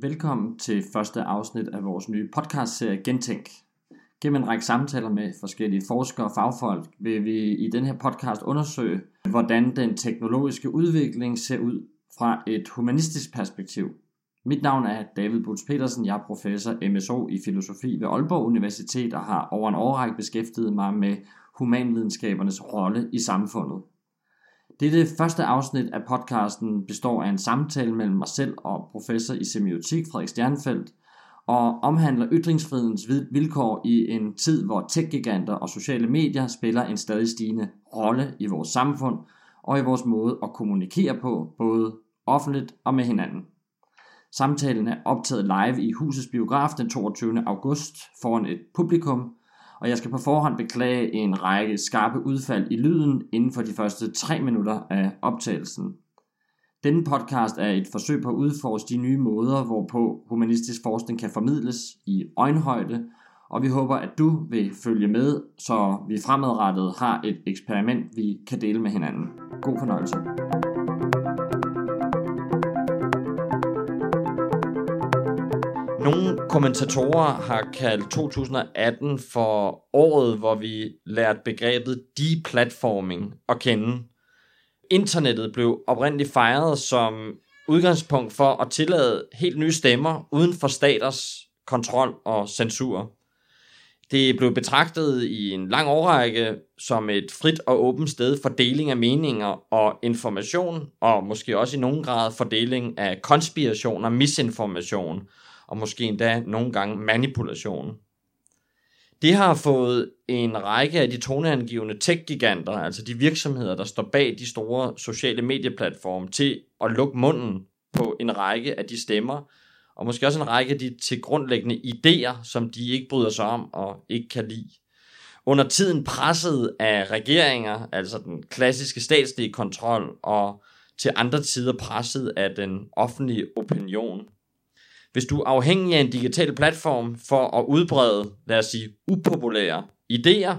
Velkommen til første afsnit af vores nye podcastserie Gentænk. Gennem en række samtaler med forskellige forskere og fagfolk vil vi i den her podcast undersøge, hvordan den teknologiske udvikling ser ud fra et humanistisk perspektiv. Mit navn er David Butz Petersen, jeg er professor MSO i filosofi ved Aalborg Universitet og har over en årrække beskæftiget mig med humanvidenskabernes rolle i samfundet. Dette første afsnit af podcasten består af en samtale mellem mig selv og professor i semiotik Frederik Stjernfeldt, og omhandler ytringsfrihedens vilkår i en tid, hvor tech-giganter og sociale medier spiller en stadig stigende rolle i vores samfund og i vores måde at kommunikere på, både offentligt og med hinanden. Samtalen er optaget live i Husets Biograf den 22. august foran et publikum, og jeg skal på forhånd beklage en række skarpe udfald i lyden inden for de første tre minutter af optagelsen. Denne podcast er et forsøg på at udforske de nye måder, hvorpå humanistisk forskning kan formidles i øjenhøjde, og vi håber, at du vil følge med, så vi fremadrettet har et eksperiment, vi kan dele med hinanden. God fornøjelse. Nogle kommentatorer har kaldt 2018 for året, hvor vi lærte begrebet deplatforming at kende. Internettet blev oprindeligt fejret som udgangspunkt for at tillade helt nye stemmer uden for staters kontrol og censur. Det blev betragtet i en lang årrække som et frit og åbent sted for deling af meninger og information, og måske også i nogen grad fordeling af konspiration og misinformation, og måske endda nogle gange manipulation. Det har fået en række af de toneangivende tech-giganter, altså de virksomheder, der står bag de store sociale medieplatforme, til at lukke munden på en række af de stemmer, og måske også en række af de til grundlæggende idéer, som de ikke bryder sig om og ikke kan lide. Under tiden presset af regeringer, altså den klassiske statslige kontrol, og til andre tider presset af den offentlige opinion. Hvis du er afhængig af en digital platform for at udbrede, lad os sige, upopulære idéer,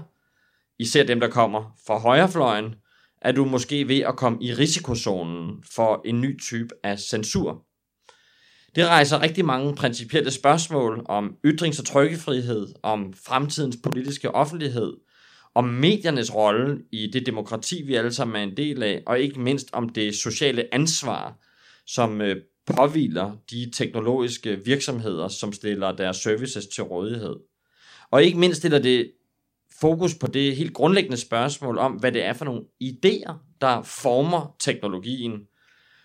især dem, der kommer fra højrefløjen, er du måske ved at komme i risikozonen for en ny type af censur. Det rejser rigtig mange principielle spørgsmål om ytrings- og trykkefrihed, om fremtidens politiske offentlighed, om mediernes rolle i det demokrati, vi alle sammen er en del af, og ikke mindst om det sociale ansvar, som øh, påviler de teknologiske virksomheder, som stiller deres services til rådighed. Og ikke mindst stiller det fokus på det helt grundlæggende spørgsmål om, hvad det er for nogle idéer, der former teknologien.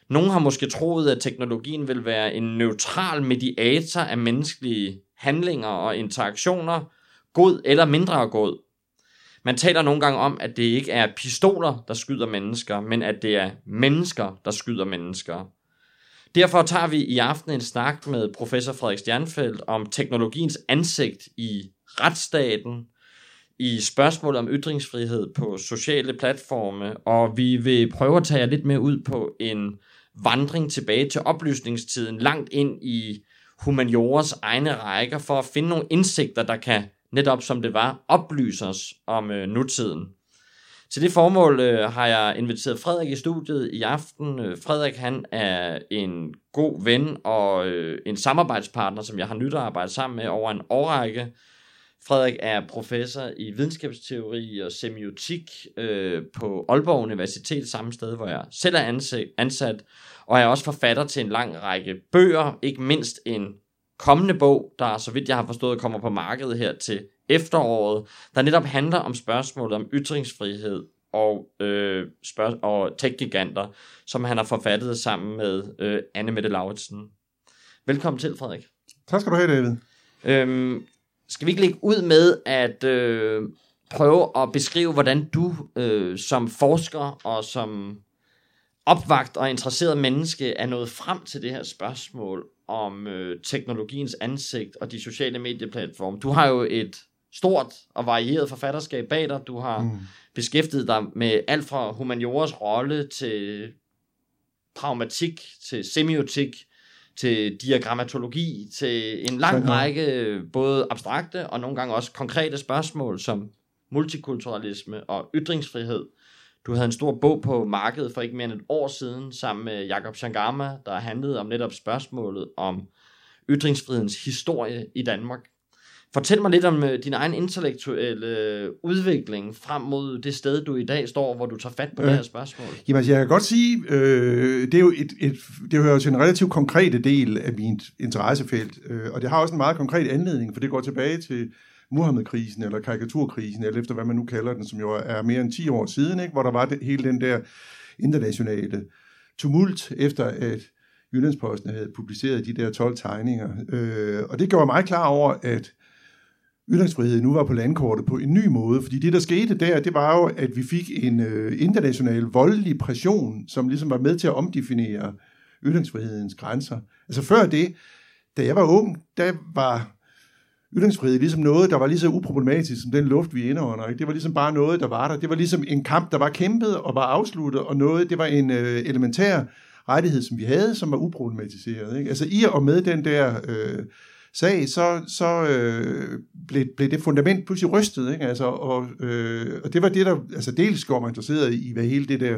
Nogle har måske troet, at teknologien vil være en neutral mediator af menneskelige handlinger og interaktioner, god eller mindre god. Man taler nogle gange om, at det ikke er pistoler, der skyder mennesker, men at det er mennesker, der skyder mennesker. Derfor tager vi i aften en snak med professor Frederik Stjernfeldt om teknologiens ansigt i retsstaten, i spørgsmålet om ytringsfrihed på sociale platforme, og vi vil prøve at tage jer lidt mere ud på en vandring tilbage til oplysningstiden, langt ind i humaniores egne rækker, for at finde nogle indsigter, der kan netop som det var, oplyse os om øh, nutiden. Til det formål øh, har jeg inviteret Frederik i studiet i aften. Øh, Frederik han er en god ven og øh, en samarbejdspartner, som jeg har nyt at arbejde sammen med over en årrække. Frederik er professor i videnskabsteori og semiotik øh, på Aalborg Universitet, samme sted, hvor jeg selv er ansat, og er også forfatter til en lang række bøger, ikke mindst en kommende bog, der så vidt jeg har forstået kommer på markedet her til efteråret, der netop handler om spørgsmålet om ytringsfrihed og, øh, spørg- og tech-giganter, som han har forfattet sammen med øh, Anne Mette Lauritsen. Velkommen til, Frederik. Tak skal du have, David. Øhm, skal vi ikke lægge ud med at øh, prøve at beskrive, hvordan du øh, som forsker og som opvagt og interesseret menneske er nået frem til det her spørgsmål om øh, teknologiens ansigt og de sociale medieplatforme. Du har jo et stort og varieret forfatterskab bag dig. Du har mm. beskæftiget dig med alt fra humaniores rolle til pragmatik, til semiotik, til diagrammatologi, til en lang række både abstrakte og nogle gange også konkrete spørgsmål som multikulturalisme og ytringsfrihed. Du havde en stor bog på markedet for ikke mere end et år siden sammen med Jakob Shangama, der handlede om netop spørgsmålet om ytringsfrihedens historie i Danmark. Fortæl mig lidt om øh, din egen intellektuelle øh, udvikling frem mod det sted, du i dag står, hvor du tager fat på øh, det her spørgsmål. Jamen, altså, jeg kan godt sige, øh, det er jo et, et, det hører til en relativt konkret del af min interessefelt, øh, og det har også en meget konkret anledning, for det går tilbage til Muhammed-krisen, eller karikaturkrisen, eller efter hvad man nu kalder den, som jo er mere end 10 år siden, ikke? hvor der var det, hele den der internationale tumult, efter at Jyllandsposten havde publiceret de der 12 tegninger. Øh, og det gjorde mig klar over, at ytringsfrihed nu var på landkortet på en ny måde, fordi det, der skete der, det var jo, at vi fik en øh, international voldelig pression, som ligesom var med til at omdefinere ytringsfrihedens grænser. Altså før det, da jeg var ung, der var ytringsfrihed ligesom noget, der var lige så uproblematisk som den luft, vi indånder. Ikke? Det var ligesom bare noget, der var der. Det var ligesom en kamp, der var kæmpet og var afsluttet, og noget, det var en øh, elementær rettighed, som vi havde, som var uproblematiseret. Ikke? Altså i og med den der øh, sag, så, så øh, blev, blev det fundament pludselig rystet. Ikke? Altså, og, øh, og det var det, der altså dels går mig interesseret i, hvad hele det der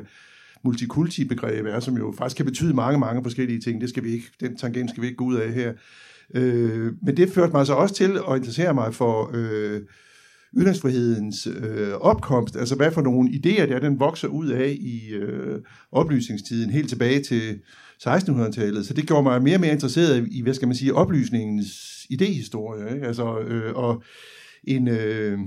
multikulti-begreb er, som jo faktisk kan betyde mange, mange forskellige ting. Det skal vi ikke, den tangent skal vi ikke gå ud af her. Øh, men det førte mig så også til at interessere mig for øh, ytringsfrihedens øh, opkomst, altså hvad for nogle idéer der den vokser ud af i øh, oplysningstiden, helt tilbage til 1600-tallet. Så det gjorde mig mere og mere interesseret i, hvad skal man sige, oplysningens idehistorie. Ikke? Altså, øh, og en øh,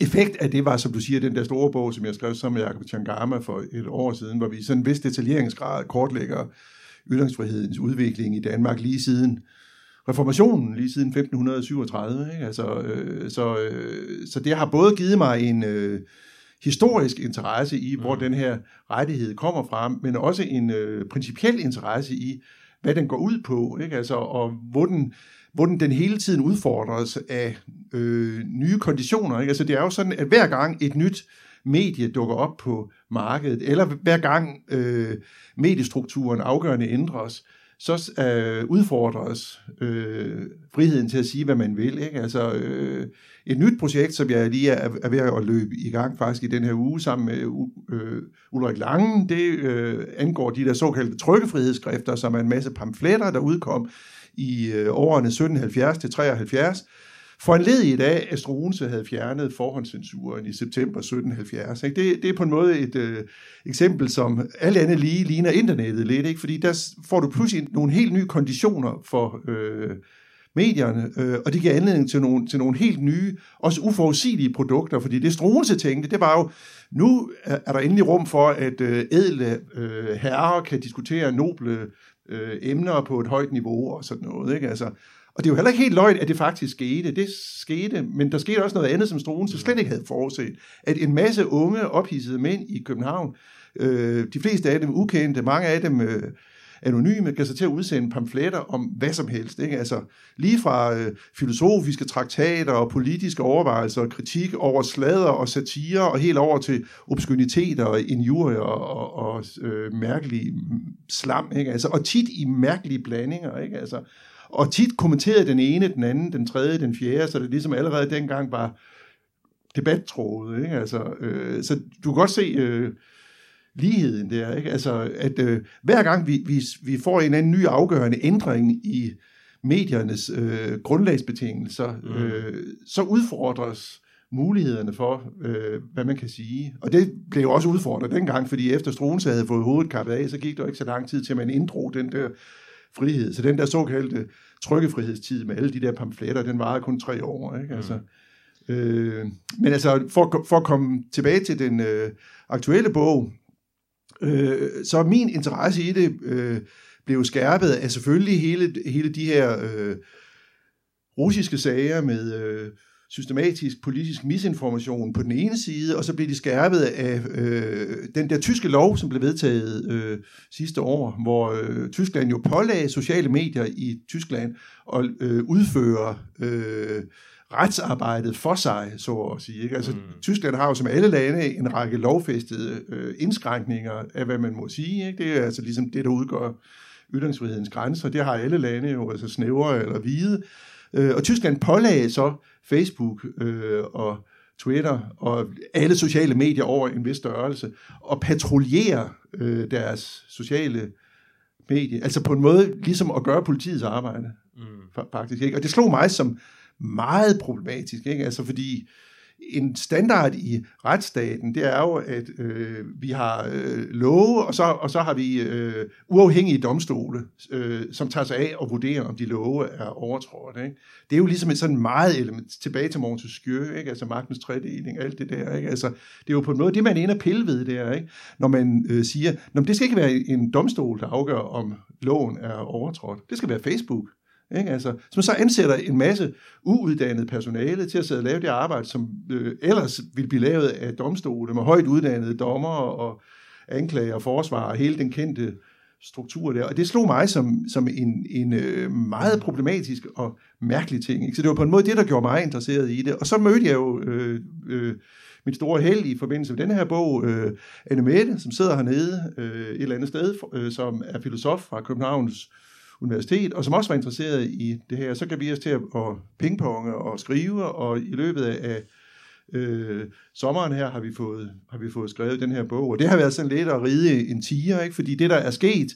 effekt af det var, som du siger, den der store bog, som jeg skrev sammen med Jacob Changama for et år siden, hvor vi sådan en vis detaljeringsgrad kortlægger ytringsfrihedens udvikling i Danmark lige siden reformationen lige siden 1537. Ikke? Altså, øh, så, øh, så det har både givet mig en øh, historisk interesse i, hvor mm. den her rettighed kommer fra, men også en øh, principiel interesse i, hvad den går ud på, ikke? Altså, og hvor den, hvor den, den hele tiden udfordres af øh, nye konditioner. Ikke? Altså, det er jo sådan, at hver gang et nyt medie dukker op på markedet, eller hver gang øh, mediestrukturen afgørende ændres, så øh, udfordres øh, friheden til at sige, hvad man vil. Ikke? Altså, øh, et nyt projekt, som jeg lige er, er ved at løbe i gang faktisk i den her uge sammen med øh, Ulrik Langen, det øh, angår de der såkaldte trykkefrihedsskrifter, som er en masse pamfletter, der udkom i øh, årene 1770 til 73, for en led i dag, at Struense havde fjernet forhåndscensuren i september 1770. Ikke? Det, det er på en måde et øh, eksempel, som alt andet lige ligner internettet lidt, ikke? fordi der får du pludselig nogle helt nye konditioner for øh, medierne, øh, og det giver anledning til nogle, til nogle helt nye, også uforudsigelige produkter, fordi det Struense tænkte, det var jo, nu er, der endelig rum for, at øh, ædle øh, herrer kan diskutere noble øh, emner på et højt niveau og sådan noget. Ikke? Altså, og det er jo heller ikke helt løgn, at det faktisk skete. Det skete, men der skete også noget andet, som Struense slet ikke havde forudset. At en masse unge, ophidsede mænd i København, øh, de fleste af dem ukendte, mange af dem øh, anonyme, kan sig til at udsende pamfletter om hvad som helst. Ikke? Altså, lige fra øh, filosofiske traktater og politiske overvejelser og kritik over slader og satire, og helt over til obskuriteter og injurier og, og, og øh, mærkelige slam. Ikke? Altså, og tit i mærkelige blandinger. Ikke? Altså, og tit kommenterede den ene, den anden, den tredje, den fjerde, så det ligesom allerede dengang var debattrådet. Ikke? Altså, øh, så du kan godt se øh, ligheden der. Ikke? Altså, at øh, hver gang vi, vi, vi får en anden ny afgørende ændring i mediernes øh, grundlagsbetingelser, mm. øh, så udfordres mulighederne for, øh, hvad man kan sige. Og det blev jo også udfordret dengang, fordi efter Struense havde fået hovedet kappet af, så gik der ikke så lang tid til, at man inddrog den der frihed. Så den der såkaldte trykkefrihedstid med alle de der pamfletter, den varede kun tre år. Ikke? Altså, øh, men altså, for, for at komme tilbage til den øh, aktuelle bog, øh, så min interesse i det øh, blev skærpet af selvfølgelig hele, hele de her øh, russiske sager med... Øh, systematisk politisk misinformation på den ene side, og så blev de skærpet af øh, den der tyske lov, som blev vedtaget øh, sidste år, hvor øh, Tyskland jo pålagde sociale medier i Tyskland og øh, udføre øh, retsarbejdet for sig, så at sige. Ikke? Altså, mm. Tyskland har jo som alle lande en række lovfæstede øh, indskrænkninger af, hvad man må sige. Ikke? Det er altså ligesom det, der udgør ytringsfrihedens grænser. Det har alle lande jo, altså snævre eller hvide. Øh, og Tyskland pålagde så Facebook øh, og Twitter og alle sociale medier over en vis størrelse og patruljere øh, deres sociale medie. Altså på en måde ligesom at gøre politiets arbejde. Mm. faktisk. Ikke? Og det slog mig som meget problematisk, ikke? Altså fordi en standard i retsstaten, det er jo, at øh, vi har øh, love, og så, og så har vi øh, uafhængige domstole, øh, som tager sig af og vurderer, om de love er overtrådt. Ikke? Det er jo ligesom et sådan meget element, tilbage til Montesquieu, ikke? altså magtens tredeling, alt det der. Ikke? Altså, det er jo på en måde det, man ender pille ved der, ikke? når man øh, siger, det skal ikke være en domstol, der afgør, om loven er overtrådt. Det skal være Facebook. Ikke? Altså, så man så ansætter en masse uuddannet personale til at sidde og lave det arbejde, som øh, ellers ville blive lavet af domstole med højt uddannede dommer og anklager og forsvarer og hele den kendte struktur der. Og det slog mig som, som en, en øh, meget problematisk og mærkelig ting. Ikke? Så det var på en måde det, der gjorde mig interesseret i det. Og så mødte jeg jo øh, øh, mit store held i forbindelse med den her bog, øh, Anne Mette, som sidder hernede øh, et eller andet sted, øh, som er filosof fra Københavns Universitet, og som også var interesseret i det her, så kan vi os til at, at pingponge og skrive, og i løbet af øh, sommeren her har vi, fået, har vi fået skrevet den her bog, og det har været sådan lidt at ride en tiger, ikke? fordi det der er sket,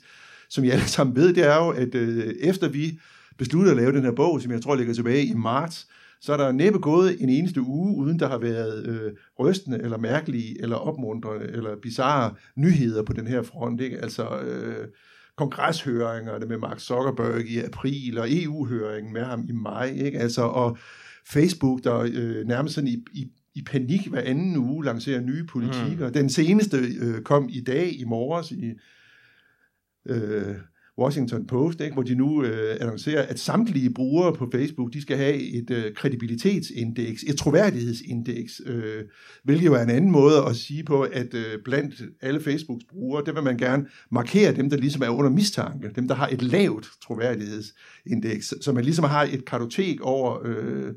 som I alle sammen ved, det er jo, at øh, efter vi besluttede at lave den her bog, som jeg tror ligger tilbage i marts, så er der næppe gået en eneste uge, uden der har været øh, rystende, eller mærkelige, eller opmuntrende, eller bizarre nyheder på den her front. Ikke? Altså, øh, kongreshøringerne med Mark Zuckerberg i april, og EU-høringen med ham i maj, ikke? Altså, og Facebook, der øh, nærmest sådan i, i, i panik hver anden uge lancerer nye politikker. Mm. Den seneste øh, kom i dag, i morges, i øh, Washington Post, ikke, hvor de nu øh, annoncerer, at samtlige brugere på Facebook, de skal have et øh, kredibilitetsindeks, et troværdighedsindeks, øh, hvilket jo er en anden måde at sige på, at øh, blandt alle Facebooks brugere, det vil man gerne markere dem, der ligesom er under mistanke, dem, der har et lavt troværdighedsindeks, så man ligesom har et kartotek over øh,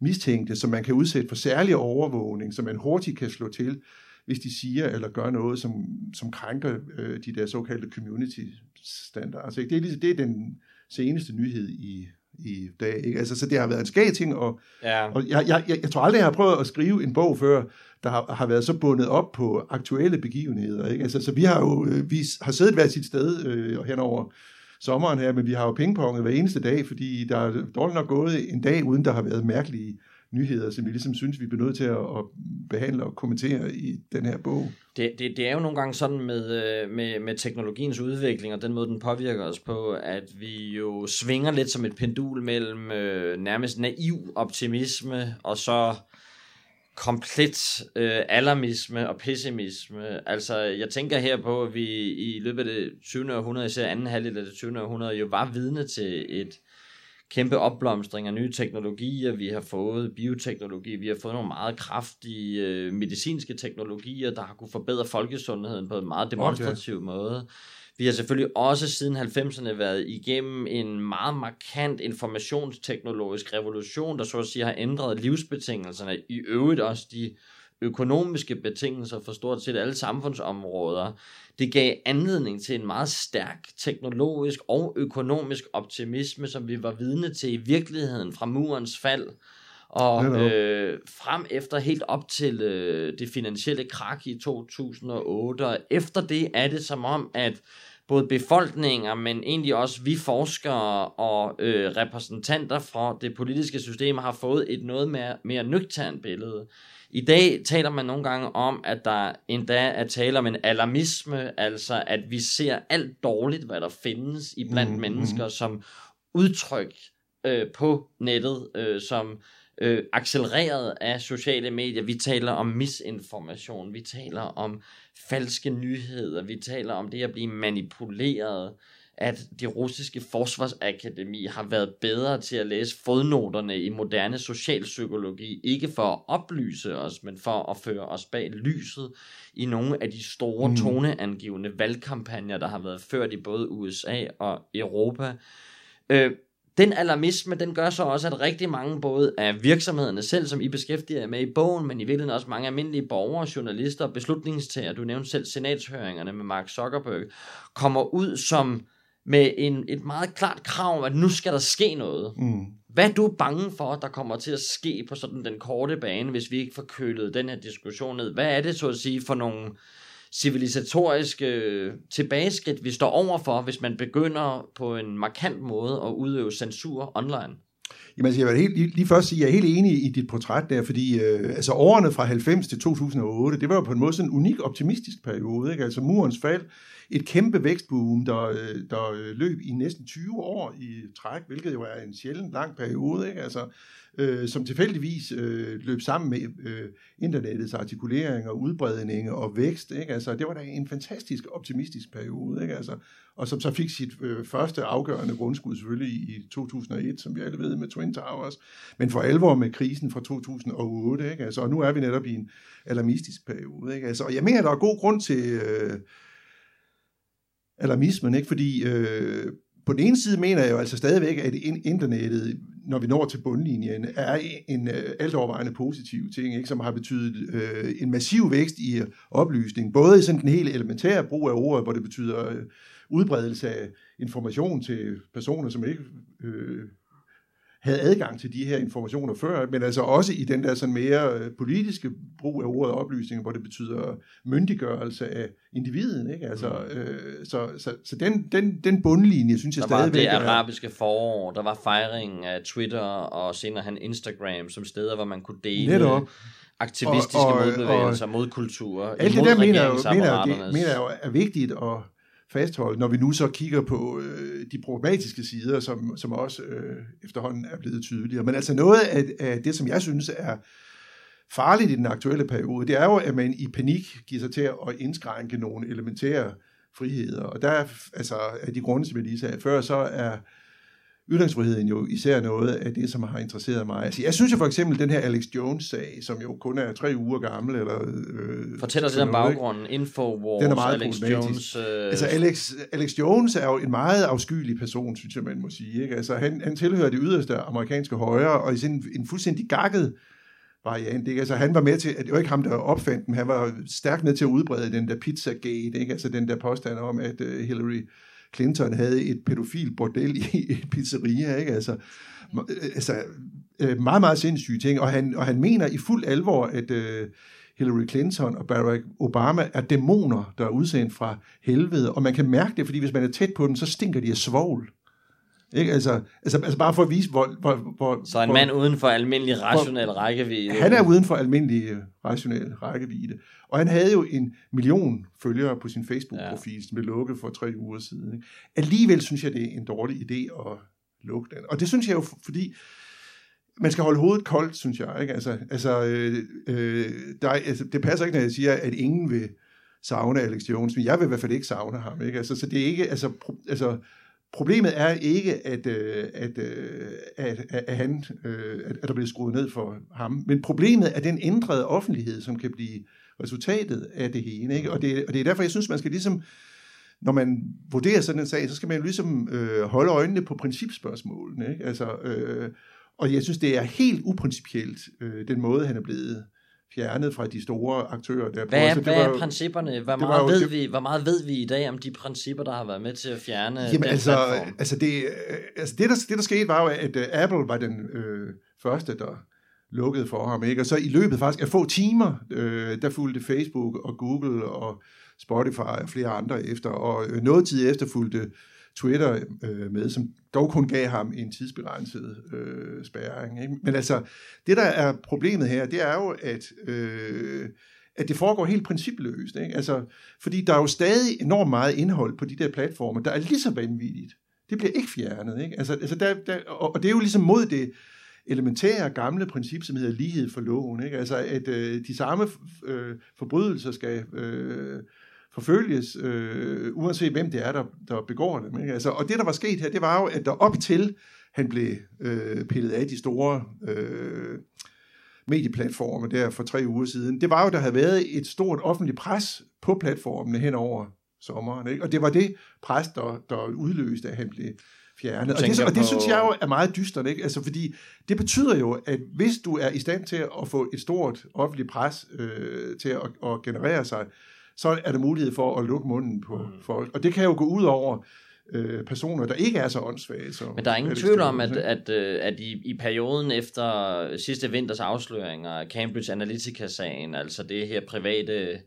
mistænkte, som man kan udsætte for særlig overvågning, som man hurtigt kan slå til, hvis de siger eller gør noget, som, som krænker øh, de der såkaldte community standard. Altså, det, er ligesom, det er den seneste nyhed i, i dag. Ikke? Altså, så det har været en skæg ting, og, ja. og jeg, jeg, jeg, jeg tror aldrig, jeg har prøvet at skrive en bog før, der har, har været så bundet op på aktuelle begivenheder. Ikke? Altså, så vi har jo øh, vi har siddet hver sit sted øh, henover sommeren her, men vi har jo pingponget hver eneste dag, fordi der er dårligt nok gået en dag, uden der har været mærkelige nyheder, som vi ligesom synes, vi bliver nødt til at, at behandle og kommentere i den her bog. Det, det, det er jo nogle gange sådan med, øh, med, med teknologiens udvikling og den måde, den påvirker os på, at vi jo svinger lidt som et pendul mellem øh, nærmest naiv optimisme og så komplet øh, alarmisme og pessimisme. Altså, jeg tænker her på, at vi i løbet af det 20. århundrede, især anden halvdel af det 20. århundrede, jo var vidne til et kæmpe opblomstring af nye teknologier. Vi har fået bioteknologi, vi har fået nogle meget kraftige øh, medicinske teknologier, der har kunne forbedre folkesundheden på en meget demonstrativ okay. måde. Vi har selvfølgelig også siden 90'erne været igennem en meget markant informationsteknologisk revolution, der så at sige har ændret livsbetingelserne, i øvrigt også de økonomiske betingelser for stort set alle samfundsområder. Det gav anledning til en meget stærk teknologisk og økonomisk optimisme, som vi var vidne til i virkeligheden fra murens fald og øh, frem efter helt op til øh, det finansielle krak i 2008. Og efter det er det som om, at både befolkninger, men egentlig også vi forskere og øh, repræsentanter fra det politiske system har fået et noget mere, mere nøgternt billede. I dag taler man nogle gange om, at der endda er tale om en alarmisme, altså at vi ser alt dårligt, hvad der findes i blandt mm, mennesker, mm. som udtryk øh, på nettet, øh, som øh, accelereret af sociale medier. Vi taler om misinformation, vi taler om falske nyheder, vi taler om det at blive manipuleret at det russiske forsvarsakademi har været bedre til at læse fodnoterne i moderne socialpsykologi, ikke for at oplyse os, men for at føre os bag lyset i nogle af de store mm. toneangivende valgkampagner, der har været ført i både USA og Europa. Øh, den alarmisme, den gør så også, at rigtig mange både af virksomhederne selv, som I beskæftiger jer med i bogen, men i virkeligheden også mange almindelige borgere, journalister og beslutningstager, du nævnte selv senatshøringerne med Mark Zuckerberg, kommer ud som med en, et meget klart krav om, at nu skal der ske noget. Mm. Hvad er du bange for, der kommer til at ske på sådan den korte bane, hvis vi ikke får kølet den her diskussion ned? Hvad er det så at sige for nogle civilisatoriske tilbageskridt, vi står overfor, hvis man begynder på en markant måde at udøve censur online? Jamen, altså, jeg vil helt, lige, lige først sige, at jeg er helt enig i dit portræt der, fordi øh, altså, årene fra 90 til 2008, det var jo på en måde sådan en unik optimistisk periode. Ikke? Altså murens fald, et kæmpe vækstboom, der, øh, der øh, løb i næsten 20 år i træk, hvilket jo er en sjældent lang periode. Ikke? Altså, øh, som tilfældigvis øh, løb sammen med øh, internettets artikulering og udbredning og vækst. Ikke? Altså, det var da en fantastisk optimistisk periode, ikke? Altså, og som så fik sit øh, første afgørende grundskud selvfølgelig i, i 2001, som vi alle ved med Twin Towers, men for alvor med krisen fra 2008. Ikke? Altså, og nu er vi netop i en alarmistisk periode. Ikke? Altså, og jeg mener, der er god grund til øh, alarmismen, ikke? fordi øh, på den ene side mener jeg jo altså stadigvæk, at internettet, når vi når til bundlinjen, er en uh, altovervejende positiv ting, ikke, som har betydet øh, en massiv vækst i øh, oplysning, både i sådan den helt elementære brug af ordet, hvor det betyder øh, udbredelse af information til personer, som ikke øh, havde adgang til de her informationer før, men altså også i den der sådan mere øh, politiske brug af ordet oplysning, hvor det betyder myndiggørelse af individet. Ikke? Altså, mm. øh, så så, så den, den, den bundlinje, synes jeg der stadigvæk Der var det arabiske forår, der var fejringen af Twitter og senere han Instagram som steder, hvor man kunne dele Netop. aktivistiske og, og, modbevægelser, og, modkulturer. Alt det der mener jeg, mener, jeg, det, mener jeg jo er vigtigt at fastholde, når vi nu så kigger på øh, de problematiske sider, som, som også øh, efterhånden er blevet tydeligere. Men altså noget af, af det, som jeg synes er farligt i den aktuelle periode, det er jo, at man i panik giver sig til at indskrænke nogle elementære friheder. Og der er, altså, af de grunde, som jeg lige sagde før, så er ytringsfriheden jo især noget af det, som har interesseret mig. Altså, jeg synes jo for eksempel, den her Alex Jones-sag, som jo kun er tre uger gammel, eller... Øh, Fortæl os lidt om baggrunden, Infowars, den er meget Alex Jones... Øh... Altså, Alex, Alex Jones er jo en meget afskyelig person, synes jeg, man må sige. Ikke? Altså, han, han tilhører det yderste amerikanske højre, og i sin, en fuldstændig gakket variant. Ikke? Altså, han var med til, at det var ikke ham, der opfandt den, han var stærkt med til at udbrede den der Pizzagate, ikke? altså den der påstand om, at uh, Hillary Clinton havde et pædofil bordel i et pizzeria, ikke? Altså, altså øh, meget, meget sindssyge ting, og han, og han mener i fuld alvor, at uh, Hillary Clinton og Barack Obama er dæmoner, der er udsendt fra helvede, og man kan mærke det, fordi hvis man er tæt på dem, så stinker de af svovl. Ikke? Altså, altså, altså bare for at vise, hvor... hvor, hvor så en hvor, mand uden for almindelig rationel hvor, rækkevidde. Han er uden for almindelig øh, rationel rækkevidde. Og han havde jo en million følgere på sin Facebook-profil, ja. som blev lukket for tre uger siden. Ikke? Alligevel synes jeg, det er en dårlig idé at lukke den. Og det synes jeg jo, fordi man skal holde hovedet koldt, synes jeg. Ikke? Altså, altså, øh, øh, der, altså, det passer ikke, når jeg siger, at ingen vil savne Alex Jones, men jeg vil i hvert fald ikke savne ham. Ikke? Altså, så det er ikke... Altså, pro, altså, Problemet er ikke, at, øh, at, øh, at, at, at, han, øh, at der bliver skruet ned for ham, men problemet er den ændrede offentlighed, som kan blive resultatet af det hele. Ikke? Og, det, og det er derfor, jeg synes, man skal ligesom, når man vurderer sådan en sag, så skal man ligesom øh, holde øjnene på principspørgsmålene. Ikke? Altså, øh, og jeg synes, det er helt uprincipielt, øh, den måde, han er blevet fjernet fra de store aktører. Der hvad er, hvad er principperne? Hvor meget, jo, ved det, vi, hvor meget ved vi i dag om de principper, der har været med til at fjerne jamen, den altså, platform? Altså, det, øh, altså det, der, det, der skete, var jo, at uh, Apple var den øh, første, der lukkede for ham. Ikke? Og så i løbet faktisk af få timer, øh, der fulgte Facebook og Google og Spotify og flere andre efter. Og øh, noget tid efter fulgte Twitter øh, med, som dog kun gav ham en tidsbegrænset øh, spærring. Ikke? Men altså, det der er problemet her, det er jo, at, øh, at det foregår helt principløst. Ikke? Altså, fordi der er jo stadig enormt meget indhold på de der platforme, der er lige så vanvittigt. Det bliver ikke fjernet. Ikke? Altså, altså der, der, og det er jo ligesom mod det elementære gamle princip, som hedder lighed for loven. Ikke? Altså, at øh, de samme øh, forbrydelser skal... Øh, forfølges, øh, uanset hvem det er, der, der begår dem. Ikke? Altså, og det, der var sket her, det var jo, at der op til han blev øh, pillet af de store øh, medieplatforme der for tre uger siden, det var jo, der havde været et stort offentligt pres på platformene hen over sommeren. Ikke? Og det var det pres, der, der udløste, at han blev fjernet. Og det, og det synes jeg jo er meget dystert, ikke? Altså, fordi det betyder jo, at hvis du er i stand til at få et stort offentligt pres øh, til at, at generere sig, så er der mulighed for at lukke munden på mm. folk. Og det kan jo gå ud over øh, personer, der ikke er så åndssvage. Så Men der er ingen tvivl om, at, at, øh, at i, i perioden efter sidste vinters afsløringer af Cambridge Analytica-sagen, altså det her private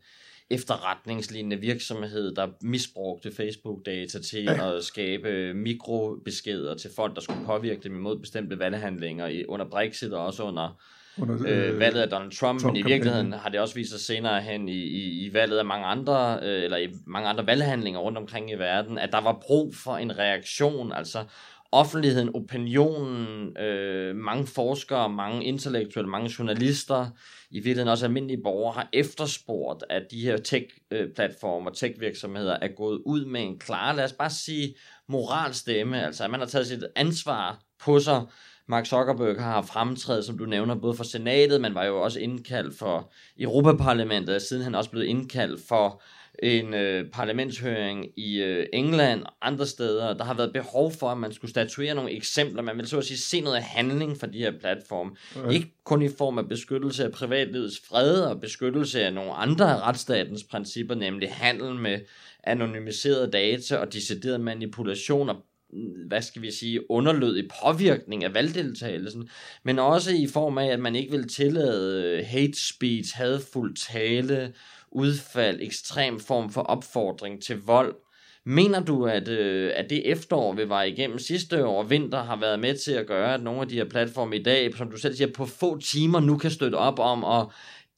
efterretningslignende virksomhed, der misbrugte Facebook-data til ja. at skabe mikrobeskeder til folk, der skulle påvirke dem imod bestemte valghandlinger i, under Brexit og også under under, øh, øh, valget af Donald Trump, Trump men i virkeligheden har det også vist sig senere hen i, i, i valget af mange andre, øh, eller i mange andre valghandlinger rundt omkring i verden, at der var brug for en reaktion, altså offentligheden, opinionen, øh, mange forskere, mange intellektuelle, mange journalister, i virkeligheden også almindelige borgere, har efterspurgt, at de her tech-platformer, tech-virksomheder er gået ud med en klar, lad os bare sige, moralstemme, altså at man har taget sit ansvar på sig, Mark Zuckerberg har fremtrædet, som du nævner, både for senatet, men var jo også indkaldt for Europaparlamentet, og siden han også blevet indkaldt for en øh, parlamentshøring i øh, England og andre steder. Der har været behov for, at man skulle statuere nogle eksempler. Man vil så at sige se noget handling fra de her platforme. Ja. Ikke kun i form af beskyttelse af privatlivets fred og beskyttelse af nogle andre af retsstatens principper, nemlig handel med anonymiserede data og decideret manipulation og Mm, hvad skal vi sige, underlødig påvirkning af valgdeltagelsen, men også i form af, at man ikke vil tillade øh, hate speech, hadfuld tale, udfald, ekstrem form for opfordring til vold. Mener du, at, øh, at det efterår, vi var igennem sidste år, vinter, har været med til at gøre, at nogle af de her platforme i dag, som du selv siger, på få timer nu kan støtte op om at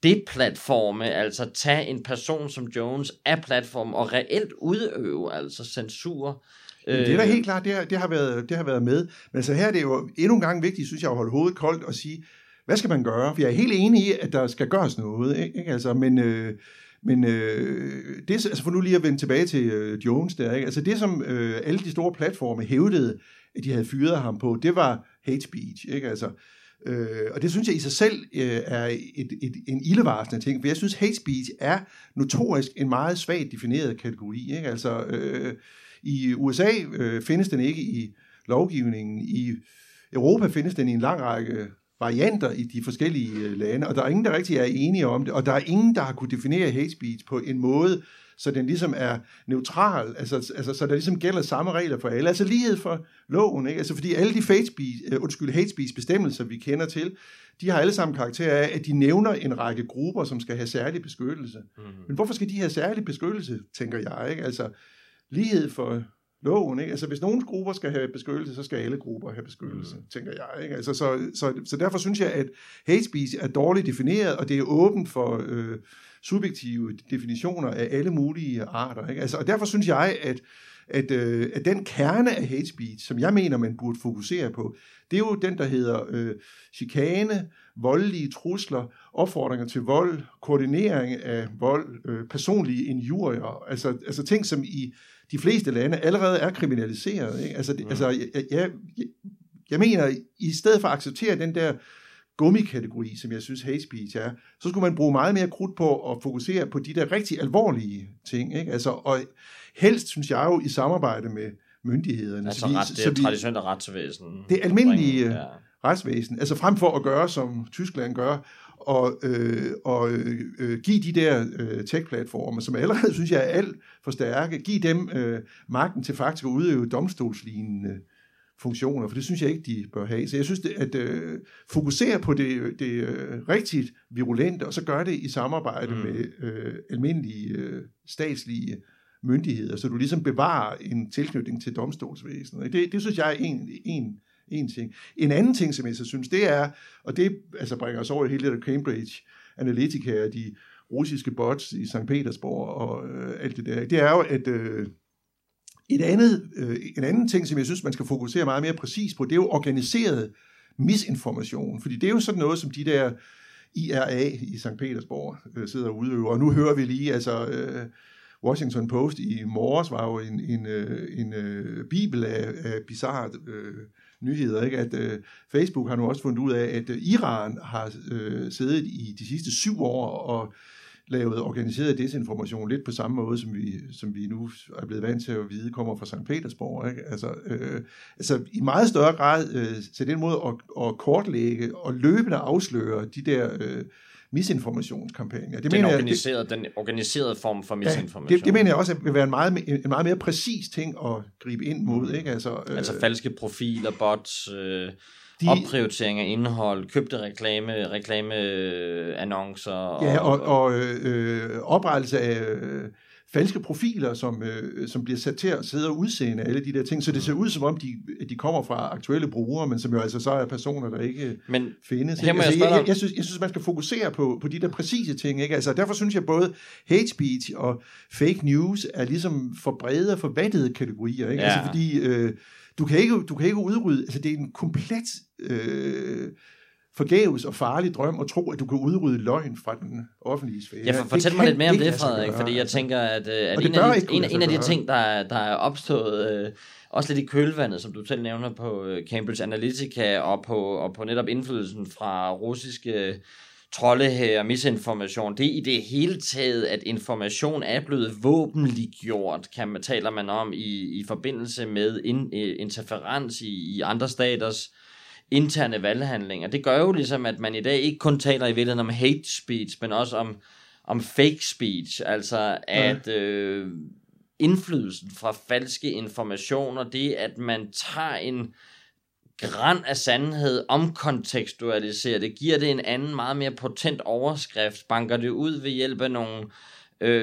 det platforme, altså tage en person som Jones af platformen og reelt udøve altså censur det er da øh. helt klart, det har, det, har været, det har været med. Men så her er det jo endnu en gang vigtigt, synes jeg, at holde hovedet koldt og sige, hvad skal man gøre? For jeg er helt enig i, at der skal gøres noget. Ikke? Altså, men øh, men øh, det, altså for nu lige at vende tilbage til øh, Jones der, ikke? altså det som øh, alle de store platforme hævdede, at de havde fyret ham på, det var hate speech. Ikke? Altså, øh, og det synes jeg i sig selv øh, er et, et, en ildevarslende ting, for jeg synes hate speech er notorisk en meget svagt defineret kategori. Ikke? Altså, øh, i USA øh, findes den ikke i lovgivningen. I Europa findes den i en lang række varianter i de forskellige øh, lande, og der er ingen, der rigtig er enige om det, og der er ingen, der har kunne definere hate speech på en måde, så den ligesom er neutral, altså, altså så der ligesom gælder samme regler for alle, altså lighed for loven, ikke? Altså fordi alle de hate speech, uh, undskyld, hate speech bestemmelser, vi kender til, de har alle sammen karakter af, at de nævner en række grupper, som skal have særlig beskyttelse. Mm-hmm. Men hvorfor skal de have særlig beskyttelse, tænker jeg, ikke? Altså, lighed for loven. Ikke? Altså, hvis nogle grupper skal have beskyttelse, så skal alle grupper have beskyttelse, mm. tænker jeg. Ikke? Altså, så, så, så derfor synes jeg, at hate speech er dårligt defineret, og det er åbent for øh, subjektive definitioner af alle mulige arter. Ikke? Altså, og derfor synes jeg, at at, øh, at den kerne af hate speech, som jeg mener, man burde fokusere på, det er jo den, der hedder øh, chikane, voldelige trusler, opfordringer til vold, koordinering af vold, øh, personlige injurier, altså, altså ting, som i de fleste lande allerede er kriminaliseret. Ikke? Altså, det, mm. altså jeg, jeg, jeg, mener, i stedet for at acceptere den der gummikategori, som jeg synes hate speech er, så skulle man bruge meget mere krudt på at fokusere på de der rigtig alvorlige ting. Ikke? Altså, og helst, synes jeg jo, i samarbejde med myndighederne. Altså så vi, ret, det traditionelt retsvæsen. Det almindelige ja. retsvæsen. Altså frem for at gøre, som Tyskland gør, og, øh, og øh, give de der øh, tech-platformer, som allerede synes jeg er alt for stærke, give dem øh, magten til faktisk at udøve domstolslignende funktioner, for det synes jeg ikke, de bør have. Så jeg synes, at øh, fokusere på det, det øh, rigtigt virulente, og så gøre det i samarbejde mm. med øh, almindelige øh, statslige myndigheder, så du ligesom bevarer en tilknytning til domstolsvæsenet. Det, det synes jeg er en, en, en ting. En anden ting, som jeg så synes, det er, og det altså bringer os over i hele det der Cambridge Analytica, de russiske bots i St. Petersborg og øh, alt det der, det er jo, at øh, et andet, øh, en anden ting, som jeg synes, man skal fokusere meget mere præcis på, det er jo organiseret misinformation, fordi det er jo sådan noget, som de der IRA i St. Petersborg øh, sidder og udøver, og nu hører vi lige, altså øh, Washington Post i morges var jo en, en, øh, en, en bibel af, af bizarre øh, nyheder, ikke? at øh, Facebook har nu også fundet ud af, at øh, Iran har øh, siddet i de sidste syv år og lavet organiseret desinformation lidt på samme måde, som vi, som vi nu er blevet vant til at vide, kommer fra St. Petersborg. Ikke? Altså, øh, altså i meget større grad øh, til den måde at, at kortlægge og løbende afsløre de der øh, misinformationskampagner. Det den, mener organiserede, jeg, det, den organiserede form for misinformation. Ja, det, det mener jeg også vil være en meget, en meget mere præcis ting at gribe ind mod. Ikke? Altså, altså øh, falske profiler, bots, øh, de, opprioritering af indhold, købte reklame, reklameannoncer. Ja, og, og, og øh, oprettelse af... Falske profiler, som, øh, som bliver sat til at sidde og udsende alle de der ting, så det ser ud som om, de, de kommer fra aktuelle brugere, men som jo altså så er personer, der ikke men, findes. Ikke? Altså, jeg, jeg, jeg, synes, jeg synes, man skal fokusere på, på de der præcise ting. Ikke? Altså, derfor synes jeg, både hate speech og fake news er ligesom for brede og for vattede kategorier. Ikke? Ja. Altså, fordi øh, du, kan ikke, du kan ikke udrydde, altså det er en komplet... Øh, forgæves og farlig drøm at tro, at du kan udrydde løgn fra den offentlige sfære. Ja, for fortæl mig lidt mere om det, Frederik, fordi jeg tænker, at, øh, at en, af de, en, en af de ting, der, der er opstået, øh, også lidt i kølvandet, som du selv nævner på øh, Cambridge Analytica, og på, og på netop indflydelsen fra russiske trolde her, misinformation, det er i det hele taget, at information er blevet våbenliggjort, kan man, taler man om, i, i forbindelse med in, interferens i, i andre staters interne valghandlinger. Det gør jo ligesom, at man i dag ikke kun taler i virkeligheden om hate speech, men også om, om fake speech, altså at ja. øh, indflydelsen fra falske informationer, det at man tager en græn af sandhed, omkontekstualiserer det, giver det en anden, meget mere potent overskrift, banker det ud ved hjælp af nogle øh,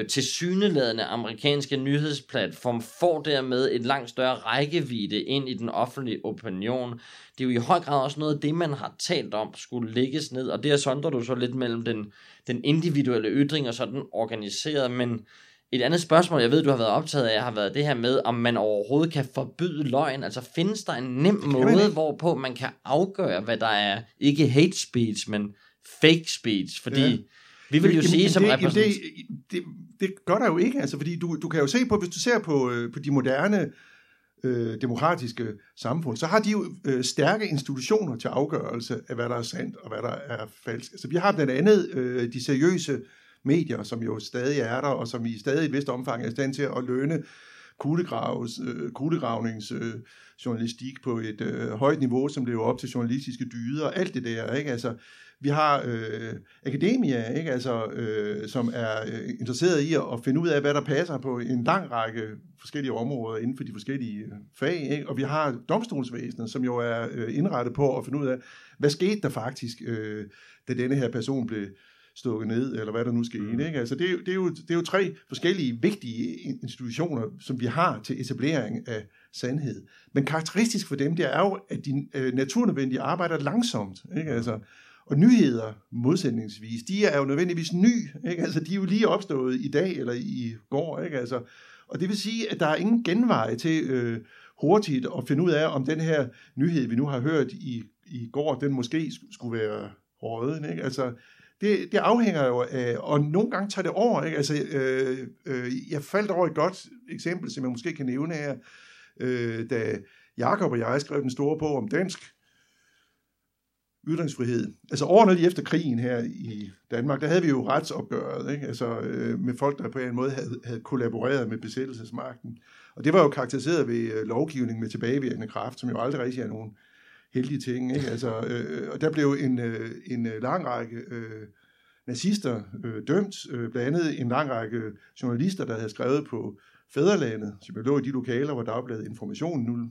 til syneladende amerikanske nyhedsplatform får dermed et langt større rækkevidde ind i den offentlige opinion. Det er jo i høj grad også noget af det, man har talt om, skulle lægges ned, og der sondrer du så lidt mellem den, den individuelle ytring og så den organiserede, men et andet spørgsmål, jeg ved, du har været optaget af, har været det her med, om man overhovedet kan forbyde løgn. Altså findes der en nem måde, hvorpå man kan afgøre, hvad der er, ikke hate speech, men fake speech? Fordi ja vi vil jo jamen, sige som det, repræsentant... Det, det, det gør der jo ikke, altså, fordi du, du kan jo se på, hvis du ser på, øh, på de moderne øh, demokratiske samfund, så har de jo øh, stærke institutioner til afgørelse af, hvad der er sandt og hvad der er falsk. Altså, vi har blandt andet øh, de seriøse medier, som jo stadig er der, og som i stadig et vist omfang er i stand til at lønne kuglegravnings øh, journalistik på et øh, højt niveau, som lever op til journalistiske dyder, og alt det der, ikke? Altså, vi har øh, akademia, ikke? Altså, øh, som er øh, interesseret i at finde ud af, hvad der passer på en lang række forskellige områder inden for de forskellige øh, fag. Ikke? Og vi har domstolsvæsenet, som jo er øh, indrettet på at finde ud af, hvad skete der faktisk, øh, da denne her person blev stukket ned, eller hvad der nu skete. Mm. Ikke? Altså, det, er, det, er jo, det er jo tre forskellige vigtige institutioner, som vi har til etablering af sandhed. Men karakteristisk for dem, det er jo, at de øh, naturnødvendigt arbejder langsomt. Ikke? Altså, og nyheder, modsætningsvis, de er jo nødvendigvis ny. Ikke? Altså, de er jo lige opstået i dag eller i går. Ikke? Altså, og det vil sige, at der er ingen genvej til øh, hurtigt at finde ud af, om den her nyhed, vi nu har hørt i, i går, den måske skulle være råden. Ikke? Altså, det, det afhænger jo af, og nogle gange tager det over. Ikke? Altså, øh, øh, jeg faldt over et godt eksempel, som jeg måske kan nævne her, øh, da Jakob og jeg skrev den store bog om dansk ytringsfrihed. Altså årene lige efter krigen her i Danmark, der havde vi jo retsopgøret, ikke? Altså, øh, med folk, der på en måde havde, havde kollaboreret med besættelsesmagten. Og det var jo karakteriseret ved øh, lovgivning med tilbagevirkende kraft, som jo aldrig rigtig er nogen heldige ting. Ikke? Altså, øh, og der blev en, øh, en øh, lang række øh, nazister øh, dømt, øh, blandt andet en lang række journalister, der havde skrevet på Fæderlandet, som jo lå i de lokaler, hvor Dagbladet Information nu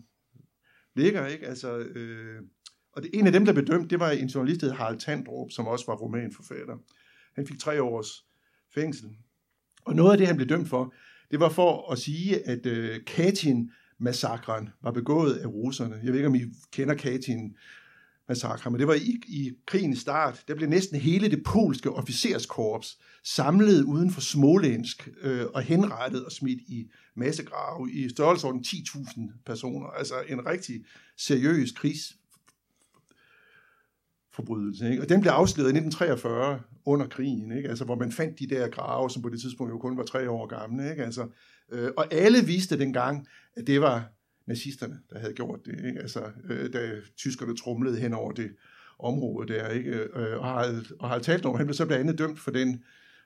ligger. Ikke? Altså, øh, og det, en af dem, der blev dømt, det var en journalist, der Harald Tandrup, som også var romanforfatter. Han fik tre års fængsel. Og noget af det, han blev dømt for, det var for at sige, at øh, Katyn massakren var begået af russerne. Jeg ved ikke, om I kender Katyn massakre, men det var i, i krigens start, der blev næsten hele det polske officerskorps samlet uden for Smolensk øh, og henrettet og smidt i massegrave i størrelsesorden 10.000 personer. Altså en rigtig seriøs krigs forbrydelse. Ikke? Og den blev afsløret i 1943 under krigen, ikke? Altså, hvor man fandt de der grave, som på det tidspunkt jo kun var tre år gamle. Ikke? Altså, øh, og alle vidste dengang, at det var nazisterne, der havde gjort det. Ikke? Altså, øh, da tyskerne trumlede hen over det område der. Ikke? Øh, og, har, og har talt om, han blev så blandt andet dømt for den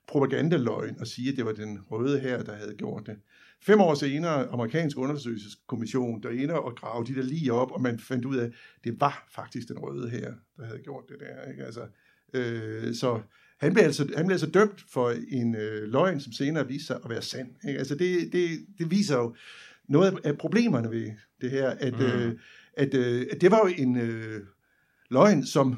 propagandaløgn og sige, at det var den røde her, der havde gjort det. Fem år senere, amerikansk undersøgelseskommission, der inde og grave de der lige op, og man fandt ud af, at det var faktisk den røde her, der havde gjort det der. Ikke? Altså, øh, så han blev, altså, han blev altså dømt for en øh, løgn, som senere viste sig at være sand. Ikke? Altså det, det, det viser jo noget af problemerne ved det her, at, mm. øh, at, øh, at det var jo en øh, løgn, som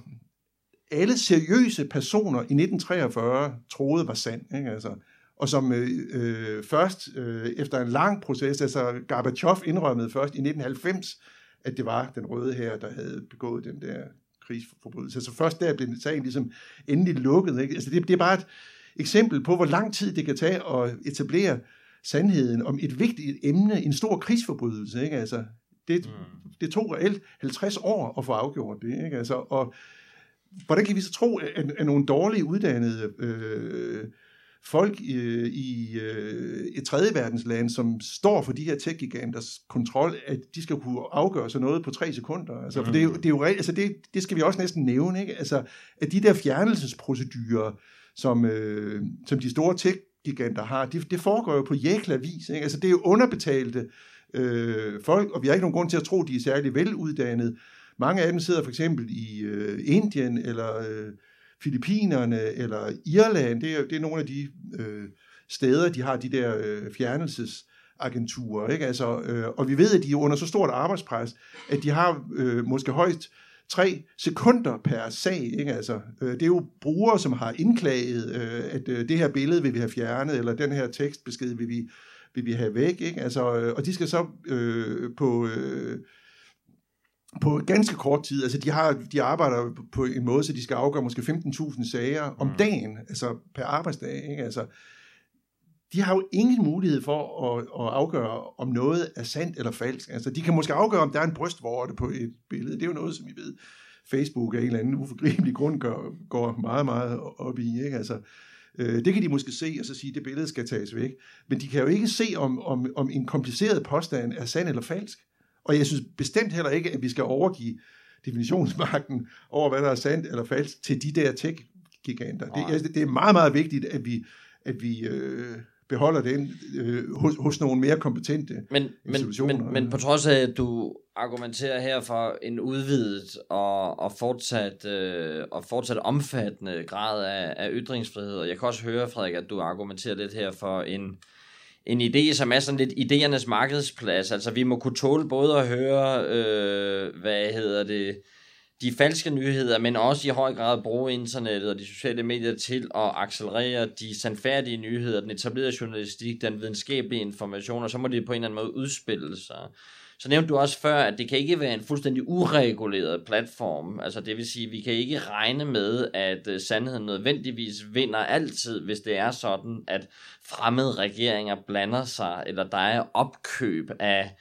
alle seriøse personer i 1943 troede var sand. Ikke? Altså, og som øh, øh, først øh, efter en lang proces, altså Gorbachev indrømmede først i 1990, at det var den røde her, der havde begået den der krigsforbrydelse. Så først der blev sagen ligesom endelig lukket. Ikke? Altså det, det er bare et eksempel på, hvor lang tid det kan tage at etablere sandheden om et vigtigt emne, en stor krigsforbrydelse. Ikke? Altså, det, mm. det tog reelt 50 år at få afgjort det. Ikke? Altså, og hvordan kan vi så tro, at, at nogle dårlige uddannede øh, folk i, i øh, et tredje verdensland, som står for de her tech-giganters kontrol, at de skal kunne afgøre sig noget på tre sekunder. Altså, mm. For det er jo, det, er jo altså det, det skal vi også næsten nævne, ikke? Altså, at de der fjernelsesprocedurer, som, øh, som de store tech-giganter har, det, det foregår jo på jækla vis. Ikke? Altså, det er jo underbetalte øh, folk, og vi har ikke nogen grund til at tro, at de er særlig veluddannede. Mange af dem sidder for eksempel i øh, Indien eller øh, Filippinerne eller Irland. Det er, det er nogle af de øh, steder, de har de der øh, fjernelsesagenturer. Ikke? Altså, øh, og vi ved, at de er under så stort arbejdspres, at de har øh, måske højst tre sekunder per sag. Ikke? Altså, øh, det er jo brugere, som har indklaget, øh, at øh, det her billede vil vi have fjernet, eller den her tekstbesked vil vi, vil vi have væk. Ikke? Altså, øh, og de skal så øh, på... Øh, på ganske kort tid, altså de, har, de arbejder på en måde, så de skal afgøre måske 15.000 sager om mm. dagen, altså per arbejdsdag, ikke? Altså, de har jo ingen mulighed for at, at afgøre, om noget er sandt eller falsk. Altså, de kan måske afgøre, om der er en brystvorte på et billede. Det er jo noget, som I ved, Facebook af en eller anden uforgribelig grund gør, går meget, meget op i. Ikke? Altså, øh, det kan de måske se, og så sige, at det billede skal tages væk. Men de kan jo ikke se, om, om, om en kompliceret påstand er sand eller falsk. Og jeg synes bestemt heller ikke, at vi skal overgive definitionsmagten over, hvad der er sandt eller falsk, til de der tech-giganter. Det, det er meget, meget vigtigt, at vi, at vi øh, beholder den øh, hos, hos nogle mere kompetente men, institutioner. Men, men, men på trods af, at du argumenterer her for en udvidet og, og, fortsat, øh, og fortsat omfattende grad af, af ytringsfrihed, og jeg kan også høre, Frederik, at du argumenterer lidt her for en en idé, som er sådan lidt idéernes markedsplads. Altså vi må kunne tåle både at høre, øh, hvad hedder det, de falske nyheder, men også i høj grad bruge internettet og de sociale medier til at accelerere de sandfærdige nyheder, den etablerede journalistik, den videnskabelige information, og så må det på en eller anden måde udspille sig. Så nævnte du også før, at det kan ikke være en fuldstændig ureguleret platform. Altså det vil sige, at vi kan ikke regne med, at uh, sandheden nødvendigvis vinder altid, hvis det er sådan, at fremmede regeringer blander sig, eller der er opkøb af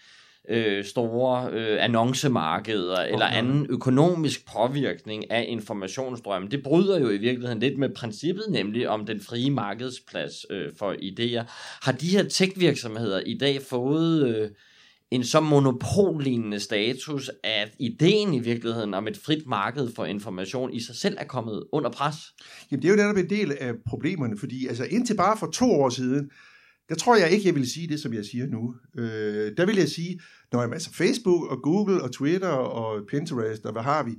øh, store øh, annoncemarkeder okay. eller anden økonomisk påvirkning af informationsstrømmen. Det bryder jo i virkeligheden lidt med princippet, nemlig om den frie markedsplads øh, for idéer. Har de her tech-virksomheder i dag fået... Øh, en så monopollignende status, at ideen i virkeligheden om et frit marked for information i sig selv er kommet under pres? Jamen det er jo netop en del af problemerne, fordi altså indtil bare for to år siden, der tror jeg ikke, jeg vil sige det, som jeg siger nu. Øh, der vil jeg sige, når jeg altså Facebook og Google og Twitter og Pinterest og hvad har vi,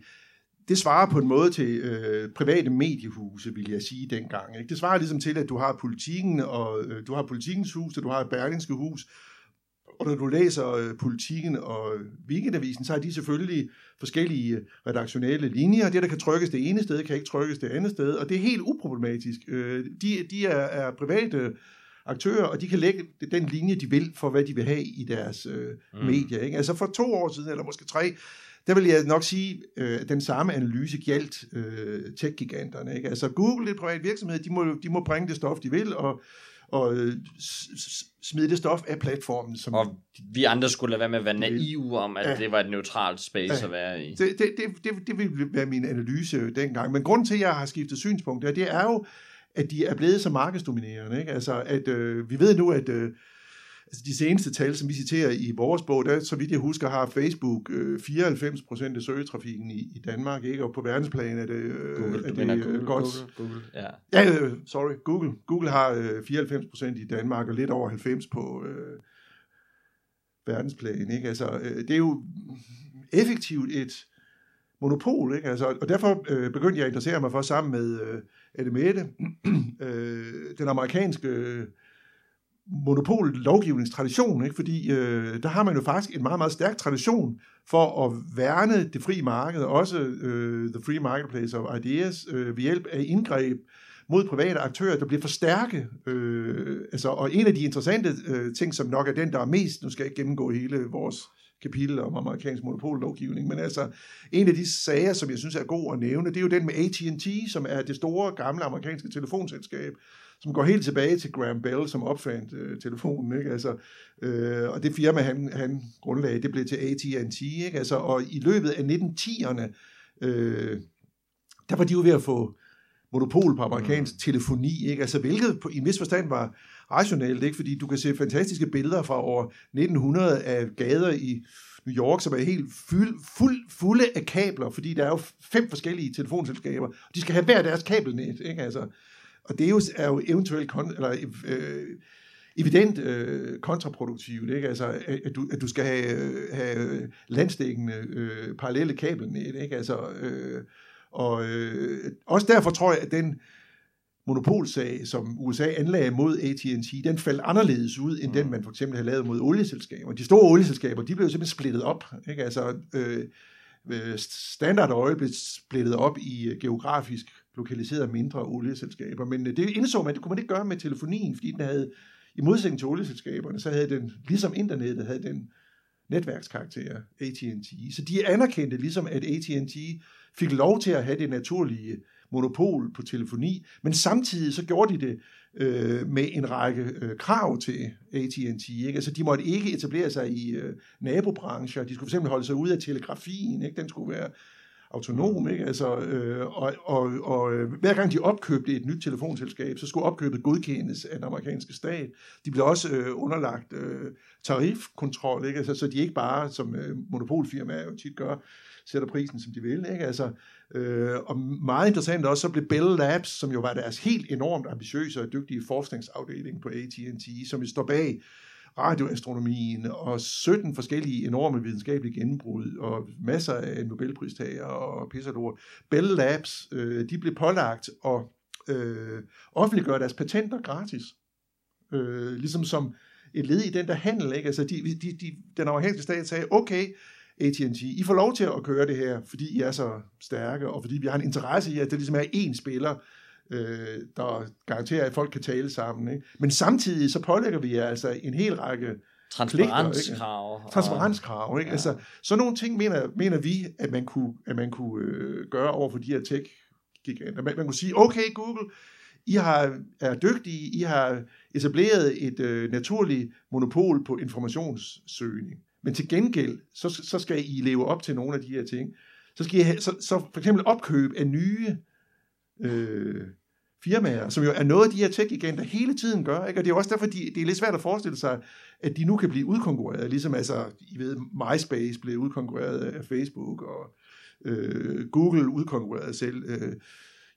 det svarer på en måde til øh, private mediehuse, vil jeg sige dengang. Ikke? Det svarer ligesom til, at du har politikken, og øh, du har politikens hus, og du har et berlingske hus, og når du læser øh, politikken og weekendavisen, så har de selvfølgelig forskellige redaktionelle linjer. Det, der kan trykkes det ene sted, kan ikke trykkes det andet sted, og det er helt uproblematisk. Øh, de, de er, er private aktører, og de kan lægge den linje, de vil, for hvad de vil have i deres øh, mm. medier. Ikke? Altså for to år siden, eller måske tre, der vil jeg nok sige, at øh, den samme analyse gjaldt øh, tech-giganterne. Ikke? Altså Google, det er privat virksomhed, de må, de må bringe det stof, de vil, og og øh, smide det stof af platformen. Som og vi andre skulle lade være med at være naive om, at ja. det var et neutralt space ja. at være i. Det, det, det, det, det vil være min analyse dengang. Men grunden til, at jeg har skiftet synspunkt, det er jo, at de er blevet så markedsdominerende. Ikke? Altså, at øh, vi ved nu, at øh, altså de seneste tal, som vi citerer i vores bog, der, så vidt jeg husker, har Facebook øh, 94% af søgetrafikken i, i Danmark, ikke? og på verdensplan er det, øh, Google, er det øh, Google, godt. Google, Google, ja. Ja, øh, sorry, Google. Google har øh, 94% i Danmark, og lidt over 90% på øh, verdensplan. Ikke? Altså, øh, det er jo effektivt et monopol, ikke? Altså, og derfor øh, begyndte jeg at interessere mig for sammen med øh, Ademette, øh, den amerikanske øh, monopollovgivningstradition, ikke? fordi øh, der har man jo faktisk en meget, meget stærk tradition for at værne det frie marked, også øh, the free marketplace of ideas, øh, ved hjælp af indgreb mod private aktører, der bliver for stærke. Øh, altså, og en af de interessante øh, ting, som nok er den, der er mest, nu skal jeg ikke gennemgå hele vores kapitel om amerikansk monopollovgivning, men altså en af de sager, som jeg synes er god at nævne, det er jo den med AT&T, som er det store gamle amerikanske telefonselskab, som går helt tilbage til Graham Bell, som opfandt øh, telefonen, ikke? Altså, øh, og det firma, han, han grundlagde, det blev til AT&T, ikke? Altså, og i løbet af 1910'erne, øh, der var de jo ved at få monopol på amerikansk mm. telefoni, ikke? Altså, hvilket på, i en vis forstand var rationelt, ikke? Fordi du kan se fantastiske billeder fra år 1900 af gader i New York, som er helt fuld, fuld, fulde af kabler, fordi der er jo fem forskellige telefonselskaber, og de skal have hver deres kabelnet, ikke? Altså, og det er jo, er jo eventuelt kon, eller, øh, evident øh, kontraproduktivt, ikke? Altså, at, du, at du skal have, have landstækkende øh, parallelle kabelnet, ikke? Altså, øh, og øh, også derfor tror jeg, at den monopolsag, som USA anlagde mod AT&T, den faldt anderledes ud, end mm. den, man for eksempel havde lavet mod olieselskaber. De store olieselskaber, de blev simpelthen splittet op. Ikke? Altså, øh, øh Standard Oil blev splittet op i øh, geografisk lokaliserede mindre olieselskaber, men øh, det indså man, det kunne man ikke gøre med telefonien, fordi den havde, i modsætning til olieselskaberne, så havde den, ligesom internettet, havde den netværkskarakter, AT&T. Så de anerkendte ligesom, at AT&T fik lov til at have det naturlige monopol på telefoni, men samtidig så gjorde de det øh, med en række øh, krav til AT&T. Ikke? Altså, de måtte ikke etablere sig i øh, nabobrancher, de skulle fx holde sig ud af telegrafien, ikke? den skulle være autonom, ikke? Altså, øh, og, og, og øh, hver gang de opkøbte et nyt telefonselskab, så skulle opkøbet godkendes af den amerikanske stat. De blev også øh, underlagt øh, tarifkontrol, ikke? Altså, så de ikke bare, som øh, monopolfirmaer jo tit gør, sætter prisen, som de vil. Ikke? Altså, øh, og meget interessant også, så blev Bell Labs, som jo var deres helt enormt ambitiøse og dygtige forskningsafdeling på AT&T, som jo står bag radioastronomien og 17 forskellige enorme videnskabelige gennembrud og masser af Nobelpristager og pisselort. Bell Labs, øh, de blev pålagt at øh, offentliggøre deres patenter gratis. Øh, ligesom som et led i den der handel. Ikke? Altså de, de, de, den amerikanske stat sagde, okay, AT&T, I får lov til at køre det her, fordi I er så stærke, og fordi vi har en interesse i, at det ligesom er én spiller, øh, der garanterer, at folk kan tale sammen. Ikke? Men samtidig så pålægger vi jer altså en hel række Transparenskrav. Transparenskrav, ikke? Ja. Altså, sådan nogle ting mener, mener vi, at man kunne, at man kunne øh, gøre over for de her tech-giganter. Man, man kunne sige, okay Google, I har, er dygtige, I har etableret et øh, naturligt monopol på informationssøgning. Men til gengæld, så, så skal I leve op til nogle af de her ting. Så skal I have, så, så for eksempel opkøb af nye øh, firmaer, som jo er noget, de her tech-giganter hele tiden gør. Ikke? Og det er også derfor, de, det er lidt svært at forestille sig, at de nu kan blive udkonkurreret. Ligesom altså, I ved, MySpace blev udkonkurreret af Facebook, og øh, Google udkonkurrerede selv øh,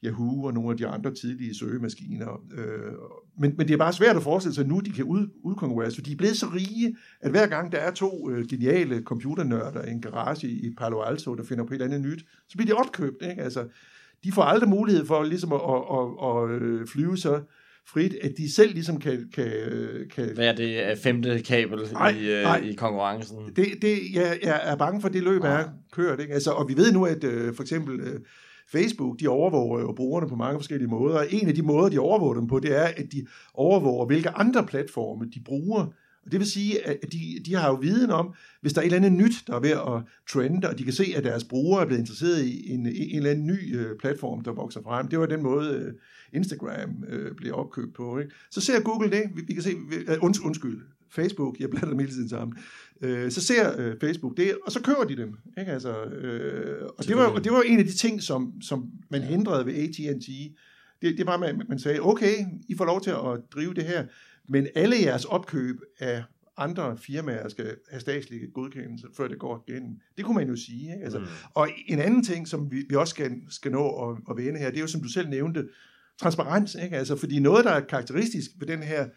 Yahoo og nogle af de andre tidlige søgemaskiner. Øh, men, men det er bare svært at forestille sig nu, de kan ud, udkonkurreres, for de er blevet så rige, at hver gang der er to øh, geniale computernørder i en garage i Palo Alto, der finder på et eller andet nyt, så bliver de opkøbt. Ikke? Altså, de får aldrig mulighed for ligesom at, at, at, at øh, flyve så frit, at de selv ligesom kan... kan, kan Hvad er det femte kabel ej, i, øh, ej, i konkurrencen? Det, det, jeg, jeg er bange for, det løb er kørt. Ikke? Altså, og vi ved nu, at for eksempel... Facebook, de overvåger jo brugerne på mange forskellige måder, og en af de måder, de overvåger dem på, det er, at de overvåger, hvilke andre platforme de bruger. Og det vil sige, at de, de har jo viden om, hvis der er et eller andet nyt, der er ved at trende, og de kan se, at deres brugere er blevet interesseret i en, en eller anden ny uh, platform, der vokser frem. Det var den måde, uh, Instagram uh, blev opkøbt på. Ikke? Så ser Google det. Vi, vi kan se, uh, und, undskyld, Facebook, jeg blander dem hele tiden sammen. Øh, så ser øh, Facebook det, og så kører de dem. Ikke? Altså, øh, og, det var, og det var en af de ting, som, som man hindrede ved AT&T. Det, det var, man, man sagde, okay, I får lov til at drive det her, men alle jeres opkøb af andre firmaer skal have statslige godkendelse, før det går igennem. Det kunne man jo sige. Ikke? Altså, mm. Og en anden ting, som vi, vi også skal, skal nå at, at vende her, det er jo, som du selv nævnte, transparens. Ikke? Altså, fordi noget, der er karakteristisk ved den her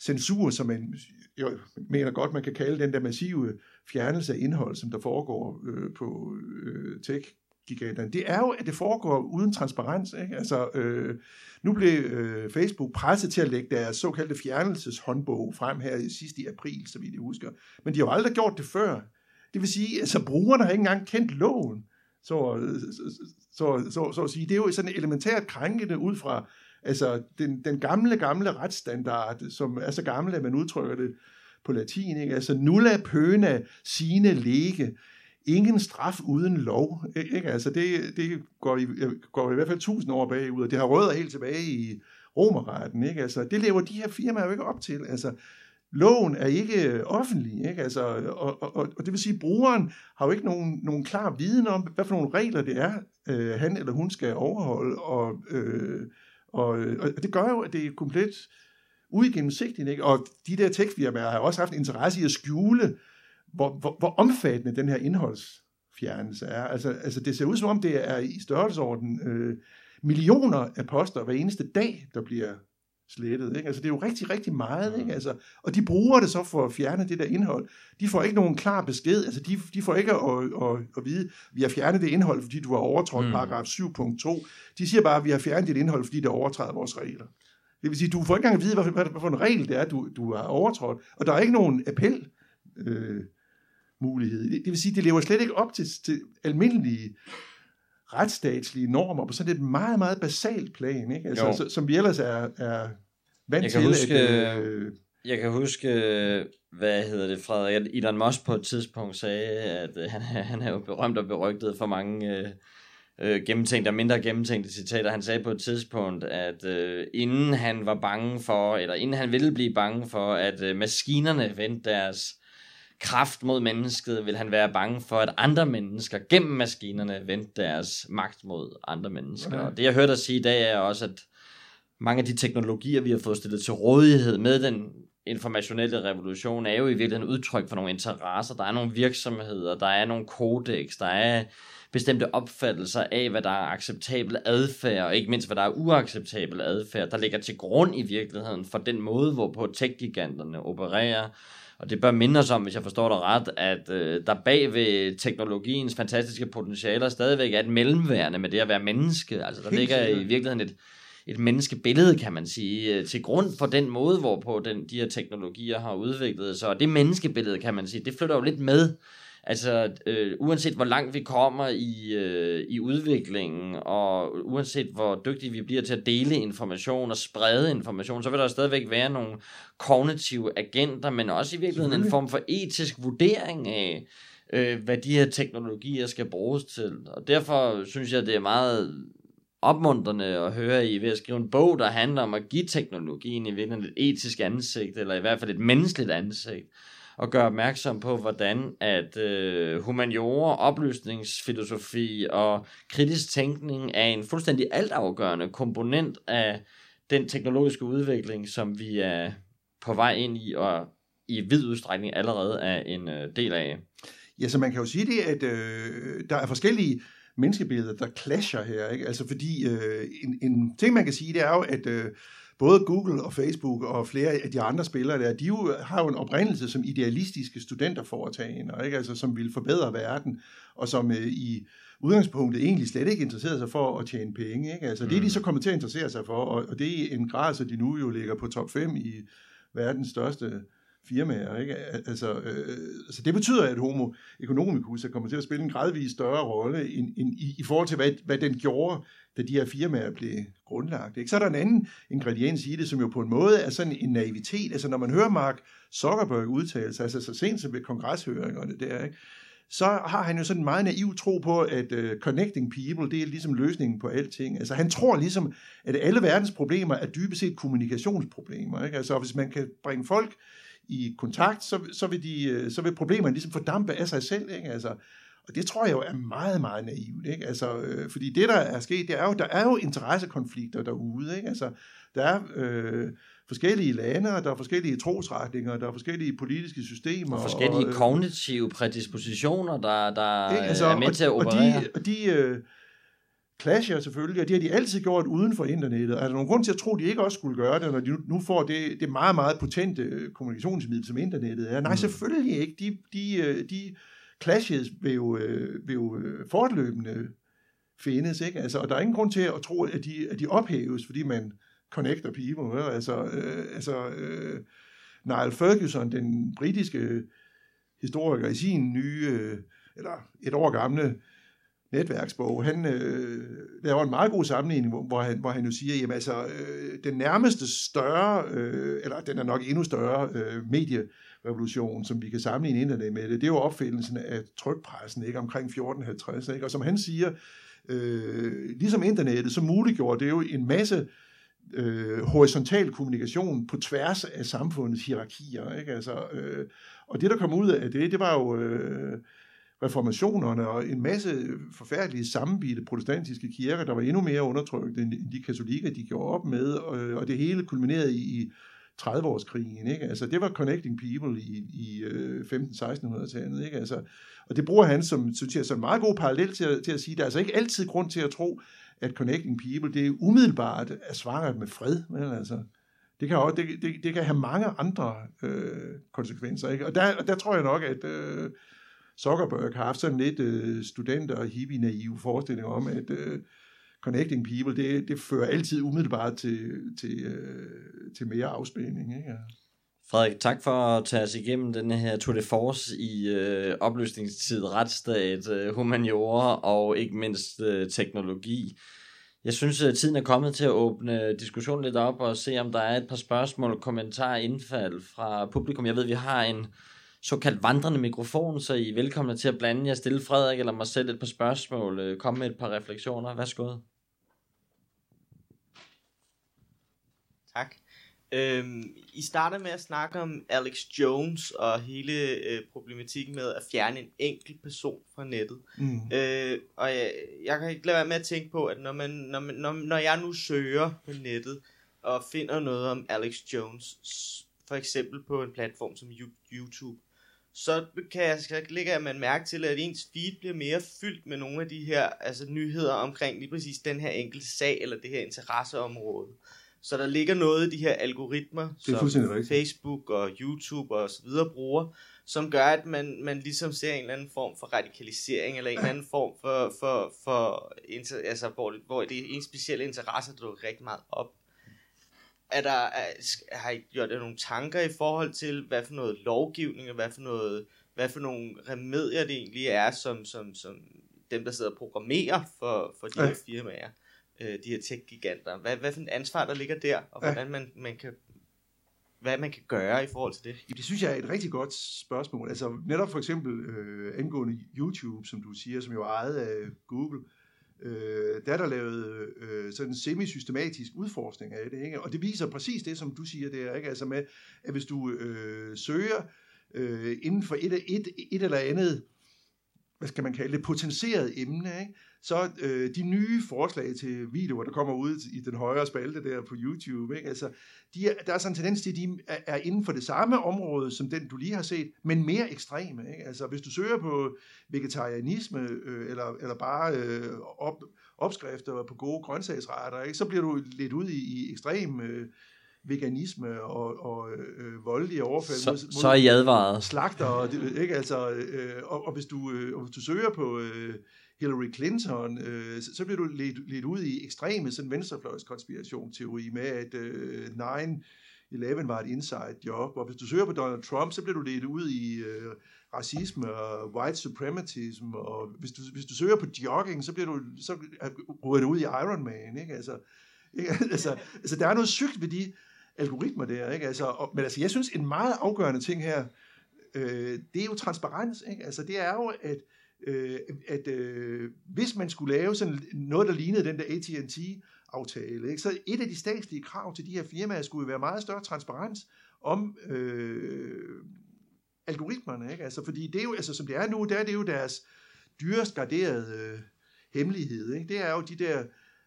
censur, som man jeg mener godt, man kan kalde den der massive fjernelse af indhold, som der foregår øh, på øh, tech giganterne, det er jo, at det foregår uden transparens. Ikke? Altså, øh, nu blev øh, Facebook presset til at lægge deres såkaldte fjernelseshåndbog frem her i sidste i april, så vidt jeg husker. Men de har jo aldrig gjort det før. Det vil sige, altså brugerne har ikke engang kendt loven. Så, så, så, så, så at sige, det er jo sådan elementært krænkende ud fra altså den, den gamle, gamle retsstandard, som er så gammel, at man udtrykker det på latin, ikke? altså nulla pøna sine lege, ingen straf uden lov. Ikke? Altså det, det går, i, går i hvert fald tusind år bagud, og det har rødder helt tilbage i romerretten. Ikke? Altså, det lever de her firmaer jo ikke op til. Altså, loven er ikke offentlig, ikke? Altså, og, og, og det vil sige, at brugeren har jo ikke nogen, nogen klar viden om, hvad for nogle regler det er, øh, han eller hun skal overholde, og, øh, og, og det gør jo, at det er komplet uigennemsigtigt, ikke? og de der tekstfirmaer har også haft en interesse i at skjule, hvor, hvor, hvor omfattende den her indholdsfjernelse er. Altså, altså det ser ud som om, det er i størrelsesorden øh, millioner af poster hver eneste dag, der bliver slettet. Ikke? Altså, det er jo rigtig, rigtig meget. Ikke? Altså, og de bruger det så for at fjerne det der indhold. De får ikke nogen klar besked. Altså, de, de får ikke at, at, at vide, vi har fjernet det indhold, fordi du har overtrådt mm. paragraf 7.2. De siger bare, at vi har fjernet det indhold, fordi det overtræder vores regler. Det vil sige, du får ikke engang at vide, hvad, hvad, hvad for en regel det er, du, du har overtrådt. Og der er ikke nogen appel øh, mulighed. Det, vil sige, det lever slet ikke op til, til almindelige retsstatslige normer på sådan et meget, meget basalt plan, ikke? Altså, så, som vi ellers er, er vant jeg kan til. Huske, at, øh, jeg kan huske, hvad hedder det, Frederik, Elon Musk på et tidspunkt sagde, at han, han er jo berømt og berygtet for mange øh, øh, gennemtænkte og mindre gennemtænkte citater. Han sagde på et tidspunkt, at øh, inden han var bange for, eller inden han ville blive bange for, at øh, maskinerne vendte deres kraft mod mennesket, vil han være bange for, at andre mennesker gennem maskinerne vendte deres magt mod andre mennesker. Okay. Og det jeg hørte dig sige i dag er også, at mange af de teknologier, vi har fået stillet til rådighed med den informationelle revolution, er jo i virkeligheden udtryk for nogle interesser. Der er nogle virksomheder, der er nogle kodex, der er bestemte opfattelser af, hvad der er acceptabel adfærd, og ikke mindst, hvad der er uacceptabel adfærd, der ligger til grund i virkeligheden for den måde, hvorpå tech-giganterne opererer. Og det bør minde os om, hvis jeg forstår dig ret, at øh, der bag ved teknologiens fantastiske potentialer stadigvæk er et mellemværende med det at være menneske. Altså der Helt ligger i virkeligheden et, et menneskebillede, kan man sige, øh, til grund for den måde, hvorpå den, de her teknologier har udviklet sig. Og det menneskebillede, kan man sige, det flytter jo lidt med Altså, øh, uanset hvor langt vi kommer i, øh, i udviklingen, og uanset hvor dygtige vi bliver til at dele information og sprede information, så vil der stadigvæk være nogle kognitive agenter, men også i virkeligheden en form for etisk vurdering af, øh, hvad de her teknologier skal bruges til. Og derfor synes jeg, det er meget opmuntrende at høre I ved at skrive en bog, der handler om at give teknologien i virkeligheden et etisk ansigt, eller i hvert fald et menneskeligt ansigt og gøre opmærksom på, hvordan at øh, humaniora, oplysningsfilosofi og kritisk tænkning er en fuldstændig altafgørende komponent af den teknologiske udvikling, som vi er på vej ind i, og i vid udstrækning allerede er en øh, del af. Ja, så man kan jo sige det, at øh, der er forskellige menneskebilleder, der clasher her. Ikke? Altså fordi øh, en, en ting, man kan sige, det er jo, at øh, både Google og Facebook og flere af de andre spillere der, de jo, har jo en oprindelse som idealistiske studenterforetagender, ikke? Altså, som vil forbedre verden, og som øh, i udgangspunktet egentlig slet ikke interesserer sig for at tjene penge. Ikke? Altså, mm. Det er de så kommet til at interessere sig for, og, og det er en grad, så de nu jo ligger på top 5 i verdens største firmaer. Ikke? Altså, øh, altså det betyder, at Homo economicus kommer til at spille en gradvis større rolle end, end i, i forhold til, hvad, hvad den gjorde, da de her firmaer blev grundlagt. Ikke? Så er der en anden ingrediens i det, som jo på en måde er sådan en naivitet. Altså når man hører Mark Zuckerberg udtale sig, altså så sent som ved kongreshøringerne der, ikke? så har han jo sådan en meget naiv tro på, at uh, connecting people, det er ligesom løsningen på alting. Altså han tror ligesom, at alle verdens problemer er dybest set kommunikationsproblemer. Ikke? Altså hvis man kan bringe folk i kontakt, så, så, vil, de, øh, så vil problemerne ligesom fordampe af sig selv. Ikke? Altså, og det tror jeg jo er meget, meget naivt. Ikke? Altså, øh, fordi det, der er sket, det er jo, der er jo interessekonflikter derude. Ikke? Altså, der er øh, forskellige lande, og der er forskellige trosretninger, der er forskellige politiske systemer. Og forskellige og, øh, kognitive prædispositioner, der, der ikke? Altså, er med og, til at operere. Og de, og de øh, clasher selvfølgelig, og det har de altid gjort uden for internettet. Er der nogen grund til at tro, at de ikke også skulle gøre det, når de nu får det, det meget, meget potente øh, kommunikationsmiddel, som internettet er? Nej, mm. selvfølgelig ikke. De, de, øh, de clashes vil jo, øh, vil jo øh, fortløbende findes, ikke? Altså, og der er ingen grund til at tro, at de, at de ophæves, fordi man connecter people. Ikke? Altså, øh, altså øh, Niall Ferguson, den britiske historiker, i sin nye, øh, eller et år gamle netværksbog, han øh, laver en meget god sammenligning, hvor han, hvor han jo siger, jamen altså, øh, den nærmeste større, øh, eller den er nok endnu større øh, revolution, som vi kan sammenligne internet med det, det er jo opfindelsen af trykpressen, ikke, omkring 1450, ikke? og som han siger, øh, ligesom internettet, så muliggjorde det jo en masse øh, horisontal kommunikation på tværs af samfundets hierarkier. Ikke? Altså, øh, og det, der kom ud af det, det var jo øh, reformationerne og en masse forfærdelige sammenbitte protestantiske kirker, der var endnu mere undertrykt end de katolikker, de gjorde op med, og, og det hele kulminerede i, i 30-årskrigen. Ikke? Altså, det var connecting people i, i øh, 15-1600-tallet. Ikke? Altså, og det bruger han som, synes jeg, som en meget god parallel til, at, til at sige, at der er altså ikke altid grund til at tro, at connecting people, det er umiddelbart at svare med fred. Men altså, det kan, også, det, det, det kan have mange andre øh, konsekvenser. Ikke? Og, der, og der tror jeg nok, at øh, Zuckerberg har haft sådan lidt øh, studenter og hippie-naive forestillinger om, at øh, connecting people, det, det fører altid umiddelbart til, til, øh, til mere afspænding. Ikke? Frederik, tak for at tage os igennem den her Tour de Force i øh, opløsningstid, retsstat, øh, humaniora og ikke mindst øh, teknologi. Jeg synes, at tiden er kommet til at åbne diskussionen lidt op og se, om der er et par spørgsmål, kommentarer, indfald fra publikum. Jeg ved, at vi har en såkaldt vandrende mikrofon, så I er velkomne til at blande jer, stille Frederik eller mig selv et par spørgsmål, øh, komme med et par refleksioner. Værsgo. Tak. Øhm, I starter med at snakke om Alex Jones og hele øh, problematikken med at fjerne en enkelt person fra nettet. Mm. Øh, og jeg, jeg kan ikke lade være med at tænke på, at når, man, når, man, når, når jeg nu søger på nettet og finder noget om Alex Jones, for eksempel på en platform som YouTube, så kan jeg så lægger man mærke til, at ens feed bliver mere fyldt med nogle af de her altså, nyheder omkring lige præcis den her enkelte sag eller det her interesseområde. Så der ligger noget i de her algoritmer, som Facebook og YouTube og så videre bruger, som gør, at man, man ligesom ser en eller anden form for radikalisering, eller en eller anden form for, for, for inter, altså, hvor, hvor det er en speciel interesse, der dukker rigtig meget op. Er der, er, har I gjort der nogle tanker i forhold til, hvad for noget lovgivning, og hvad for, noget, hvad for nogle remedier det egentlig er, som, som, som dem, der sidder og programmerer for, for de her firmaer? Øh, de her tech-giganter. Hvad, hvad for en ansvar, der ligger der, og hvordan man, man kan hvad man kan gøre i forhold til det? Det synes jeg er et rigtig godt spørgsmål. Altså netop for eksempel øh, angående YouTube, som du siger, som jo er ejet af Google, øh, der er der lavet øh, sådan en semi-systematisk udforskning af det, ikke? og det viser præcis det, som du siger der, ikke? altså med, at hvis du øh, søger øh, inden for et, et, et eller andet, hvad skal man kalde det, potentieret emne, ikke? Så øh, de nye forslag til videoer, der kommer ud i den højre spalte der på YouTube, ikke? Altså, de er, der er sådan en tendens til, at de er, er inden for det samme område, som den du lige har set, men mere ekstreme. Ikke? Altså, hvis du søger på vegetarianisme, øh, eller, eller bare øh, op, opskrifter på gode grøntsagsretter, ikke? så bliver du lidt ud i, i ekstrem... Øh, veganisme og, og øh, voldelige overfald så, mod, så er I advaret. slagter, og, ikke? Altså, øh, og, og, hvis du, øh, og hvis du søger på øh, Hillary Clinton, øh, så, så bliver du ledt, ledt ud i ekstreme sådan venstrefløjs konspirationsteori med, at øh, 9-11 var et inside job, og hvis du søger på Donald Trump, så bliver du ledt ud i øh, racisme og white supremacism, og hvis du, hvis du søger på jogging, så bliver du så ryger du ud i Iron Man, ikke? Altså, ikke? altså, altså der er noget sygt ved de algoritmer der, ikke? Altså, og, men altså, jeg synes, en meget afgørende ting her, øh, det er jo transparens, ikke? Altså, det er jo, at øh, at øh, hvis man skulle lave sådan noget, der lignede den der AT&T aftale, ikke, så et af de statslige krav til de her firmaer skulle være meget større transparens om øh, algoritmerne, ikke? Altså, fordi det er jo, altså, som det er nu, der er det jo deres dyrest garderede øh, hemmelighed, ikke? Det er jo de der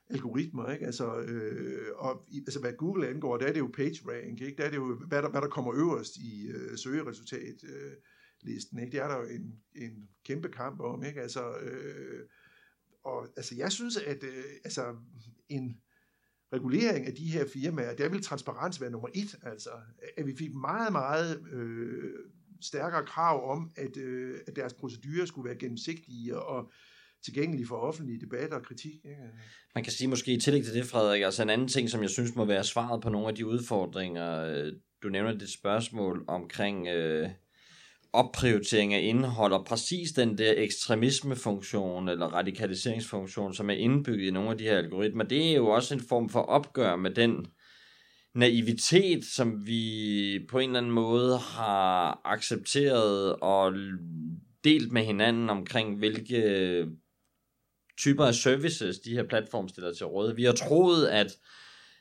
algoritmer, ikke? Altså, øh, og altså, hvad Google angår, der er det jo PageRank, ikke? Der er det jo, hvad der, hvad der kommer øverst i øh, søgeresultat øh, listen. Ikke? Det er der jo en, en kæmpe kamp om. Ikke? Altså, øh, og altså, jeg synes, at øh, altså, en regulering af de her firmaer, der vil transparens være nummer et. Altså, at vi fik meget, meget øh, stærkere krav om, at, øh, at deres procedurer skulle være gennemsigtige, og tilgængelig for offentlig debat og kritik. Ikke? Man kan sige måske i tillæg til det, Frederik, altså en anden ting, som jeg synes må være svaret på nogle af de udfordringer, øh, du nævner det spørgsmål omkring øh, opprioritering af indhold, og præcis den der ekstremismefunktion eller radikaliseringsfunktion, som er indbygget i nogle af de her algoritmer, det er jo også en form for opgør med den naivitet, som vi på en eller anden måde har accepteret og delt med hinanden omkring, hvilke typer af services, de her platforme stiller til råd. Vi har troet, at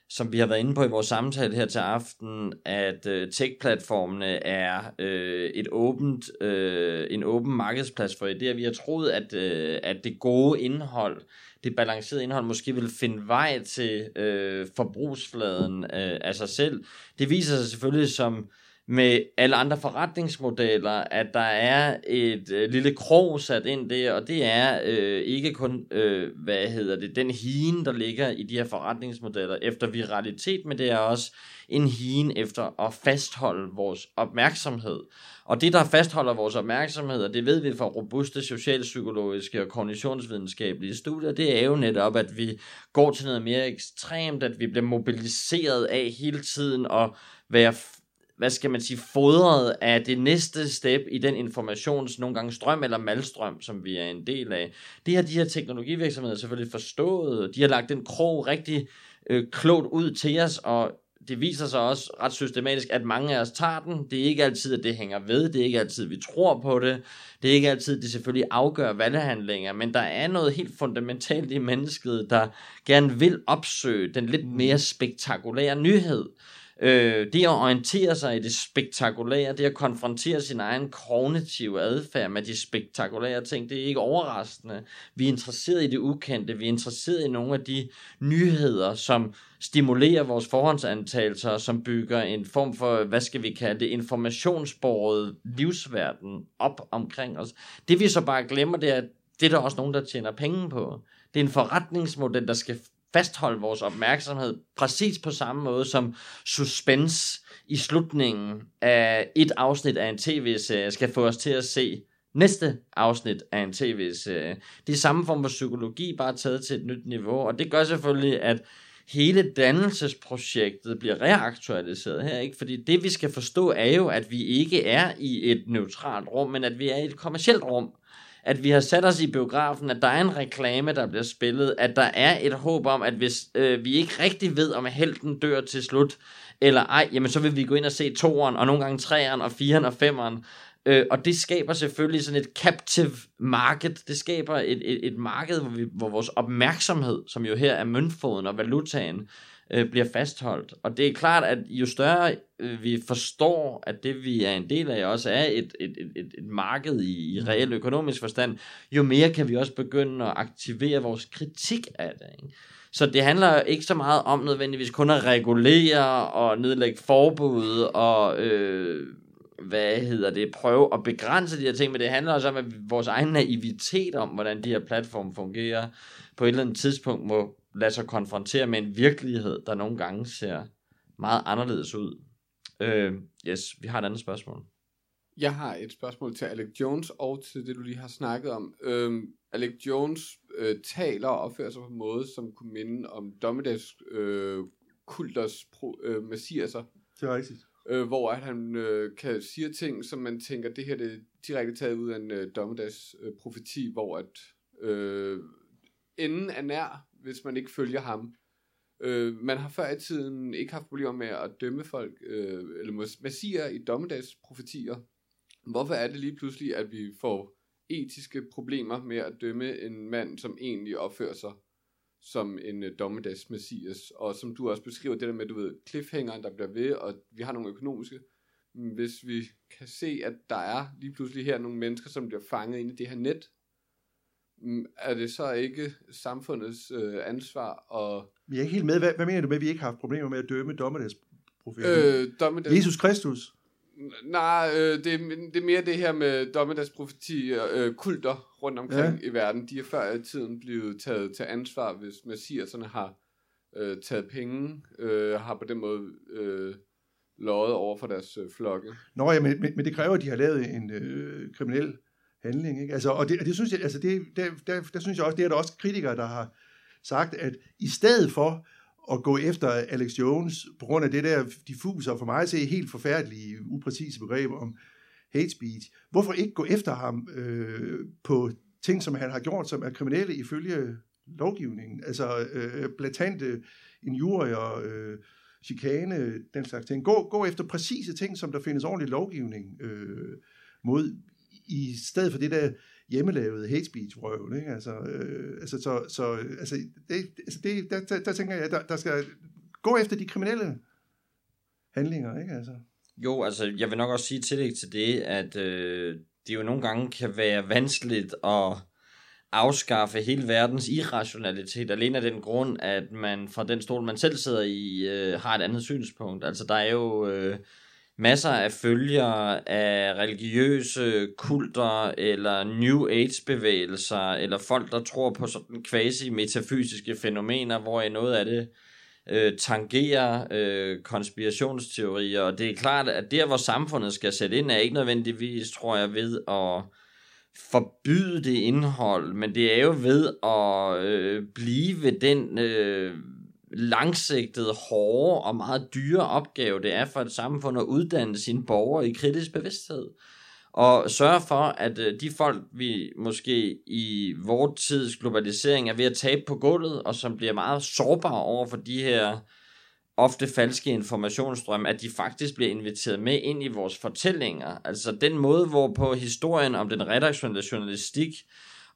som vi har været inde på i vores samtale her til aften, at øh, tech-platformene er øh, et åbent, øh, en åben markedsplads for idéer. Vi har troet, at, øh, at det gode indhold, det balancerede indhold, måske vil finde vej til øh, forbrugsfladen øh, af sig selv. Det viser sig selvfølgelig som med alle andre forretningsmodeller, at der er et øh, lille krog sat ind der, og det er øh, ikke kun, øh, hvad hedder det, den hien, der ligger i de her forretningsmodeller efter viralitet, men det er også en hien efter at fastholde vores opmærksomhed. Og det, der fastholder vores opmærksomhed, og det ved vi fra robuste socialpsykologiske og kognitionsvidenskabelige studier, det er jo netop, at vi går til noget mere ekstremt, at vi bliver mobiliseret af hele tiden og være hvad skal man sige, fodret af det næste step i den informations nogle gange strøm eller malstrøm, som vi er en del af. Det har de her teknologivirksomheder selvfølgelig forstået. De har lagt den krog rigtig øh, klogt ud til os, og det viser sig også ret systematisk, at mange af os tager den. Det er ikke altid, at det hænger ved. Det er ikke altid, vi tror på det. Det er ikke altid, det selvfølgelig afgør valghandlinger. Men der er noget helt fundamentalt i mennesket, der gerne vil opsøge den lidt mere spektakulære nyhed. Øh, det at orientere sig i det spektakulære, det at konfrontere sin egen kognitive adfærd med de spektakulære ting, det er ikke overraskende. Vi er interesseret i det ukendte, vi er interesseret i nogle af de nyheder, som stimulerer vores forhåndsantagelser, som bygger en form for, hvad skal vi kalde det, informationsbordet livsverden op omkring os. Det vi så bare glemmer, det er, at det er der også nogen, der tjener penge på. Det er en forretningsmodel, der skal fastholde vores opmærksomhed præcis på samme måde som suspense i slutningen af et afsnit af en tv-serie skal få os til at se næste afsnit af en tv-serie. Det er samme form for psykologi, bare taget til et nyt niveau, og det gør selvfølgelig, at hele dannelsesprojektet bliver reaktualiseret her, ikke? Fordi det vi skal forstå er jo, at vi ikke er i et neutralt rum, men at vi er i et kommersielt rum at vi har sat os i biografen, at der er en reklame, der bliver spillet, at der er et håb om, at hvis øh, vi ikke rigtig ved, om helten dør til slut, eller ej, jamen så vil vi gå ind og se toeren, og nogle gange treeren, og firen og femeren, Øh, og det skaber selvfølgelig sådan et captive market. Det skaber et, et, et marked, hvor, vi, hvor vores opmærksomhed, som jo her er møntfoden og valutaen, øh, bliver fastholdt. Og det er klart, at jo større øh, vi forstår, at det vi er en del af også er et, et, et, et marked i, i mm. reel økonomisk forstand, jo mere kan vi også begynde at aktivere vores kritik af det. Ikke? Så det handler ikke så meget om nødvendigvis kun at regulere og nedlægge forbud og... Øh, hvad hedder det, prøve at begrænse de her ting, men det handler også om, at vores egen naivitet om, hvordan de her platforme fungerer, på et eller andet tidspunkt må lade sig konfrontere med en virkelighed, der nogle gange ser meget anderledes ud. Øh, yes, vi har et andet spørgsmål. Jeg har et spørgsmål til Alec Jones og til det, du lige har snakket om. Øh, Alec Jones øh, taler og opfører sig på en måde, som kunne minde om dommedags øh, kulters pro, øh, messiaser. Det er rigtigt. Øh, hvor at han øh, kan sige ting, som man tænker, det her det er direkte taget ud af en øh, dommedags øh, profeti, hvor at øh, enden er nær, hvis man ikke følger ham. Øh, man har før i tiden ikke haft problemer med at dømme folk, øh, eller massier i dommedagsprofetier. Hvorfor er det lige pludselig, at vi får etiske problemer med at dømme en mand, som egentlig opfører sig som en uh, dommedags messias, og som du også beskriver, det der med, du ved, cliffhangeren, der bliver ved, og vi har nogle økonomiske, hvis vi kan se, at der er lige pludselig her nogle mennesker, som bliver fanget ind i det her net, Mm, er det så ikke samfundets øh, ansvar og Vi er ikke helt med. Hvad, hvad mener du med, at vi ikke har haft problemer med at dømme? Øh, dommedags... Jesus Kristus? Nej, øh, det, det er mere det her med dommedagsprofeti øh, kulter rundt omkring ja. i verden. De er før i tiden blevet taget til ansvar, hvis messiaserne har øh, taget penge, øh, har på den måde øh, lovet over for deres øh, flokke. Nå ja, men, men, men det kræver, at de har lavet en øh, kriminel handling. Ikke? Altså, og det, og det synes jeg, altså det, der, der, der synes jeg også, det er der også kritikere, der har sagt, at i stedet for at gå efter Alex Jones, på grund af det der diffuse og for mig at se helt forfærdelige, upræcise begreb om hate speech, hvorfor ikke gå efter ham øh, på ting, som han har gjort, som er kriminelle ifølge lovgivningen, altså øh, blatante injurier, øh, chikane, den slags ting. Gå, gå efter præcise ting, som der findes ordentlig lovgivning øh, mod, i stedet for det der hjemmelavede hate speech røven, ikke? Altså, øh, altså, så, så altså, det, altså det, der, der, der tænker jeg, der, der skal gå efter de kriminelle handlinger, ikke? Altså. Jo, altså jeg vil nok også sige tillæg til det, at øh, det jo nogle gange kan være vanskeligt at afskaffe hele verdens irrationalitet, alene af den grund, at man fra den stol, man selv sidder i, øh, har et andet synspunkt. Altså der er jo øh, masser af følgere af religiøse kulter, eller New Age-bevægelser, eller folk, der tror på sådan quasi-metafysiske fænomener, hvor noget af det øh, tangerer øh, konspirationsteorier, og det er klart, at der, hvor samfundet skal sætte ind, er ikke nødvendigvis, tror jeg, ved at forbyde det indhold, men det er jo ved at øh, blive ved den øh, langsigtede, hårde og meget dyre opgave, det er for et samfund at uddanne sine borgere i kritisk bevidsthed. Og sørge for, at øh, de folk, vi måske i vores tids globalisering er ved at tabe på gulvet, og som bliver meget sårbare over for de her ofte falske informationsstrøm, at de faktisk bliver inviteret med ind i vores fortællinger. Altså den måde, hvorpå historien om den redaktionelle journalistik,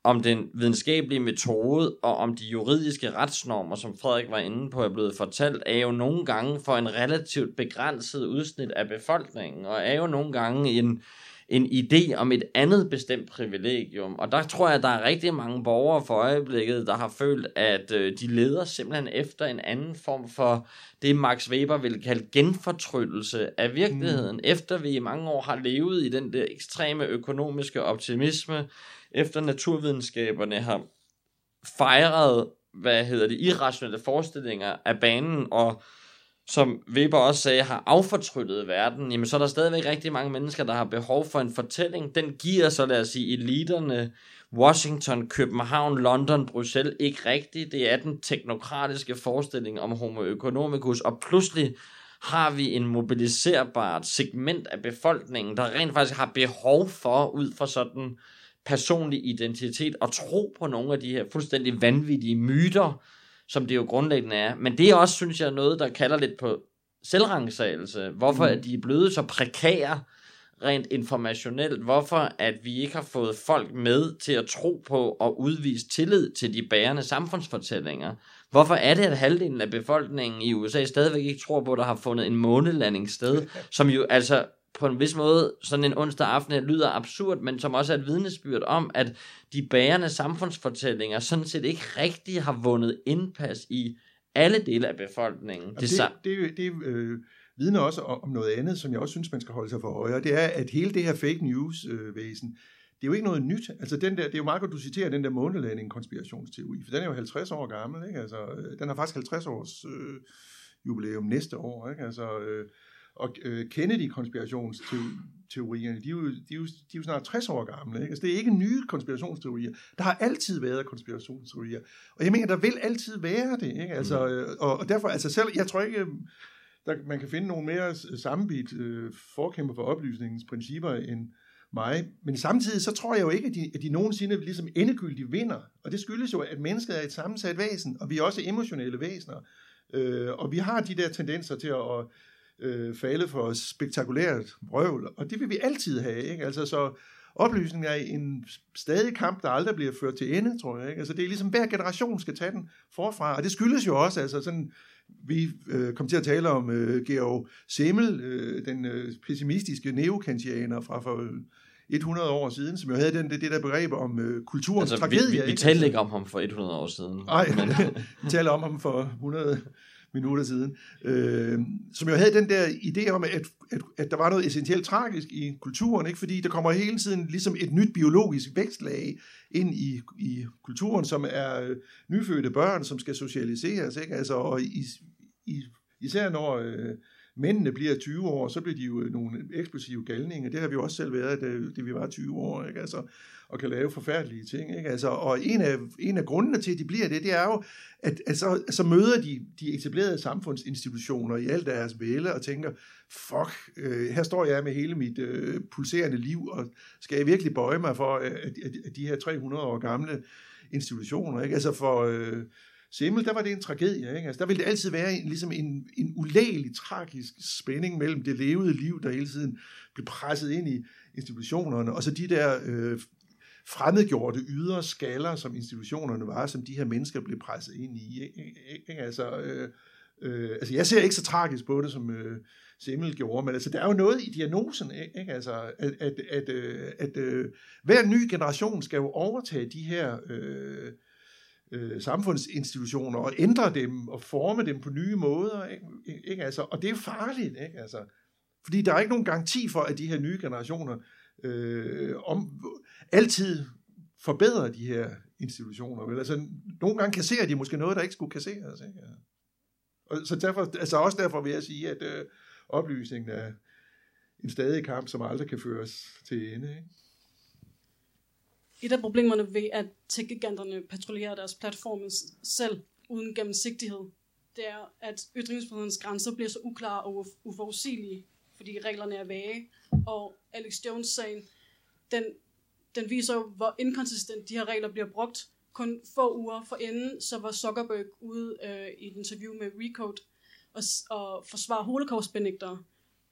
om den videnskabelige metode og om de juridiske retsnormer, som Frederik var inde på, er blevet fortalt, er jo nogle gange for en relativt begrænset udsnit af befolkningen, og er jo nogle gange en, en idé om et andet bestemt privilegium. Og der tror jeg, at der er rigtig mange borgere for øjeblikket, der har følt, at øh, de leder simpelthen efter en anden form for det, Max Weber vil kalde genfortryllelse af virkeligheden, mm. efter vi i mange år har levet i den der ekstreme økonomiske optimisme, efter naturvidenskaberne har fejret, hvad hedder det, irrationelle forestillinger af banen, og som Weber også sagde, har affortryllet verden, jamen så er der stadigvæk rigtig mange mennesker, der har behov for en fortælling. Den giver så, lad os sige, eliterne, Washington, København, London, Bruxelles ikke rigtigt. Det er den teknokratiske forestilling om homo economicus, og pludselig har vi en mobiliserbart segment af befolkningen, der rent faktisk har behov for, ud fra sådan personlig identitet, og tro på nogle af de her fuldstændig vanvittige myter, som det jo grundlæggende er. Men det er også, synes jeg, noget, der kalder lidt på selvrangssagelse. Hvorfor mm. er de blevet så prekære rent informationelt? Hvorfor at vi ikke har fået folk med til at tro på og udvise tillid til de bærende samfundsfortællinger? Hvorfor er det, at halvdelen af befolkningen i USA stadigvæk ikke tror på, at der har fundet en månelanding sted, som jo altså på en vis måde sådan en onsdag aften lyder absurd, men som også er et vidnesbyrd om, at de bærende samfundsfortællinger sådan set ikke rigtig har vundet indpas i alle dele af befolkningen. Det, det, det, det øh, vidner også om noget andet, som jeg også synes, man skal holde sig for øje, og det er, at hele det her fake news-væsen, øh, det er jo ikke noget nyt. Altså den der, det er jo meget godt, du citerer den der månelanding konspirationsteori, for den er jo 50 år gammel, ikke? Altså, øh, den har faktisk 50 års øh, jubilæum næste år, ikke? Altså, øh, og øh, Kennedy-konspirationsteorierne, de er, jo, de, er jo, de er jo snart 60 år gamle. Ikke? Altså, det er ikke nye konspirationsteorier. Der har altid været konspirationsteorier. Og jeg mener, der vil altid være det. Ikke? Altså, mm. øh, og, og derfor, altså selv, jeg tror ikke, der, man kan finde nogle mere sammenbit øh, forkæmper for oplysningens principper end mig. Men samtidig så tror jeg jo ikke, at de, at de nogensinde ligesom endegyldigt vinder. Og det skyldes jo, at mennesket er et sammensat væsen, og vi er også emotionelle væsener. Øh, og vi har de der tendenser til at, at øh, falde for spektakulært brøvl, og det vil vi altid have, ikke? Altså, så oplysning er en stadig kamp, der aldrig bliver ført til ende, tror jeg, ikke? Altså, det er ligesom, hver generation skal tage den forfra, og det skyldes jo også, altså sådan, vi øh, kom til at tale om øh, Georg Semmel, øh, den øh, pessimistiske neokantianer fra for 100 år siden, som jo havde den, det, det der begreb om øh, kulturens altså, tragedie. Vi, vi, vi talte altså- ikke om ham for 100 år siden. Nej, men... vi taler om ham for 100 minutter siden, øh, som jo havde den der idé om, at, at, at der var noget essentielt tragisk i kulturen, ikke? fordi der kommer hele tiden ligesom et nyt biologisk vækstlag ind i, i kulturen, som er øh, nyfødte børn, som skal socialiseres, ikke? Altså, og i, i, især når øh, mændene bliver 20 år, så bliver de jo øh, nogle eksplosive galninge. Det har vi jo også selv været, da, vi var 20 år, ikke? Altså, og kan lave forfærdelige ting. Ikke? Altså, og en af, en af grundene til, at de bliver det, det er jo, at, at så, så møder de de etablerede samfundsinstitutioner i alt deres vælde og tænker, fuck, øh, her står jeg med hele mit øh, pulserende liv, og skal jeg virkelig bøje mig for, øh, at, at, at de her 300 år gamle institutioner, ikke? Altså for... Øh, Simmel, der var det en tragedie. Ikke? Altså, der ville det altid være en, ligesom en, en ulægelig, tragisk spænding mellem det levede liv, der hele tiden blev presset ind i institutionerne, og så de der øh, fremmedgjorte ydre skaller, som institutionerne var, som de her mennesker blev presset ind i. Ikke? Altså, øh, øh, altså, jeg ser ikke så tragisk på det, som øh, Simmel gjorde, men altså, der er jo noget i diagnosen, ikke? Altså, at, at, at, at, at øh, hver ny generation skal jo overtage de her øh, øh, samfundsinstitutioner og ændre dem og forme dem på nye måder. Ikke? Ikke? Altså, og det er farligt, ikke? Altså, fordi der er ikke nogen garanti for, at de her nye generationer øh, om, altid forbedrer de her institutioner. Vel? Altså, nogle gange kasserer de måske noget, der ikke skulle kasseres. Ikke? Og så derfor, altså også derfor vil jeg sige, at øh, oplysningen er en stadig kamp, som aldrig kan føres til ende. Ikke? Et af problemerne ved, at tech-giganterne patruljerer deres platforme selv uden gennemsigtighed, det er, at ytringsfrihedens grænser bliver så uklare og uforudsigelige, fordi reglerne er vage. Og Alex Jones-sagen, den, den viser jo, hvor inkonsistent de her regler bliver brugt. Kun få uger for inden, så var Zuckerberg ude øh, i et interview med Recode og, og forsvare holocaustbenægtere,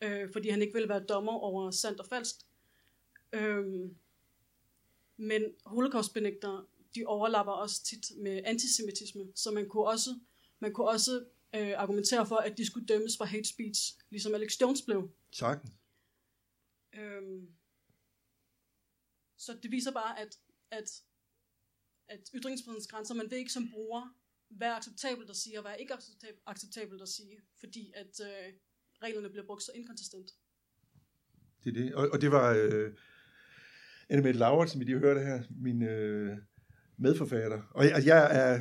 øh, fordi han ikke ville være dommer over sandt og falsk. Øh, men holocaustbenægtere, de overlapper også tit med antisemitisme, så man kunne også, man kunne også øh, argumentere for, at de skulle dømmes for hate speech, ligesom Alex Jones blev. Sagtens. Øhm, så det viser bare, at, at, at ytringsfrihedens grænser, man ved ikke som bruger, hvad er acceptabelt at sige, og hvad er ikke acceptabelt at sige, fordi at øh, reglerne bliver brugt så inkonsistent. Det er det, og, og det var... Øh Annemette Lauert, som vi lige hørte her, min øh, medforfatter. Og jeg, altså, jeg er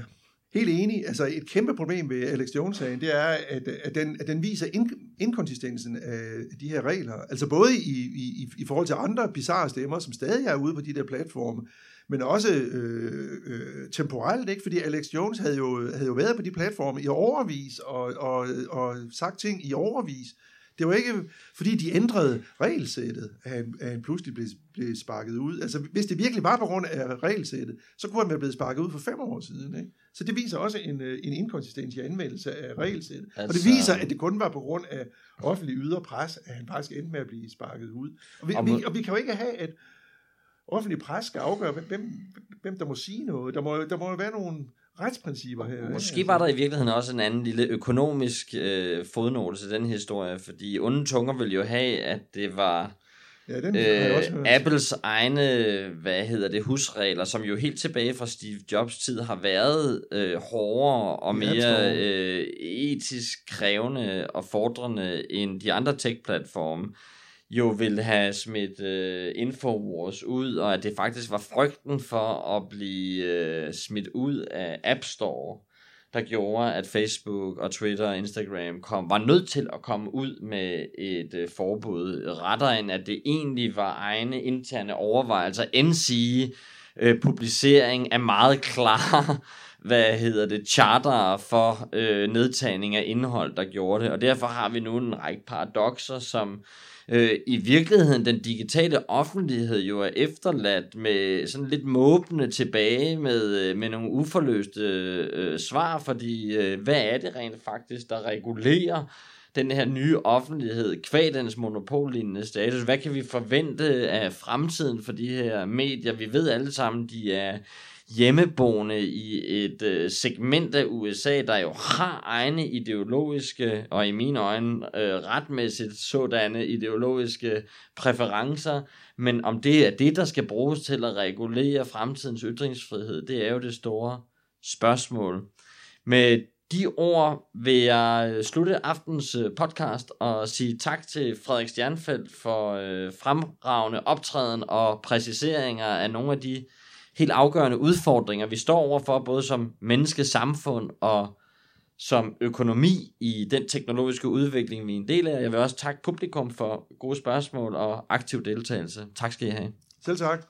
helt enig, altså et kæmpe problem ved Alex Jones-sagen, det er, at, at, den, at den viser in, inkonsistensen af de her regler. Altså både i, i, i forhold til andre bizarre stemmer, som stadig er ude på de der platforme, men også øh, øh, temporelt, ikke? fordi Alex Jones havde jo, havde jo været på de platforme i overvis og, og, og sagt ting i overvis, det var ikke, fordi de ændrede regelsættet, at han, at han pludselig blev, blev sparket ud. Altså, hvis det virkelig var på grund af regelsættet, så kunne han være blevet sparket ud for fem år siden. Ikke? Så det viser også en, øh, en inkonsistens i anmeldelse af regelsættet. Altså... Og det altså- viser, at det kun var på grund af offentlig ydre pres, at han faktisk endte med at blive sparket ud. Og vi, og, vi, og vi kan jo ikke have, at offentlig pres skal afgøre, hvem, hvem der må sige noget. Der må, der må jo være nogle retsprincipper her. Måske ikke? var der i virkeligheden også en anden lille økonomisk øh, fodnote til den historie, fordi onde tunger vil jo have, at det var ja, den øh, Apples egne, hvad hedder det, husregler, som jo helt tilbage fra Steve Jobs tid har været øh, hårdere og mere øh, etisk krævende og fordrende end de andre tech-platforme jo ville have smidt øh, Infowars ud, og at det faktisk var frygten for at blive øh, smidt ud af App Store, der gjorde, at Facebook og Twitter og Instagram kom, var nødt til at komme ud med et øh, forbud, rettere end at det egentlig var egne interne overvejelser, end sige øh, publicering af meget klare hvad hedder det, charter for øh, nedtagning af indhold, der gjorde det. Og derfor har vi nu en række paradoxer, som øh, i virkeligheden den digitale offentlighed jo er efterladt med sådan lidt måbende tilbage med, øh, med nogle uforløste øh, svar, fordi øh, hvad er det rent faktisk, der regulerer den her nye offentlighed, kvad dens monopollignende status. Hvad kan vi forvente af fremtiden for de her medier? Vi ved alle sammen, de er hjemmeboende i et øh, segment af USA, der jo har egne ideologiske, og i mine øjne øh, retmæssigt sådanne ideologiske præferencer, men om det er det, der skal bruges til at regulere fremtidens ytringsfrihed, det er jo det store spørgsmål. Med de ord vil jeg øh, slutte aftens øh, podcast og sige tak til Frederik Stjernfeldt for øh, fremragende optræden og præciseringer af nogle af de helt afgørende udfordringer, vi står overfor, både som menneske, samfund og som økonomi i den teknologiske udvikling, vi er en del af. Jeg vil også takke publikum for gode spørgsmål og aktiv deltagelse. Tak skal I have. Selv tak.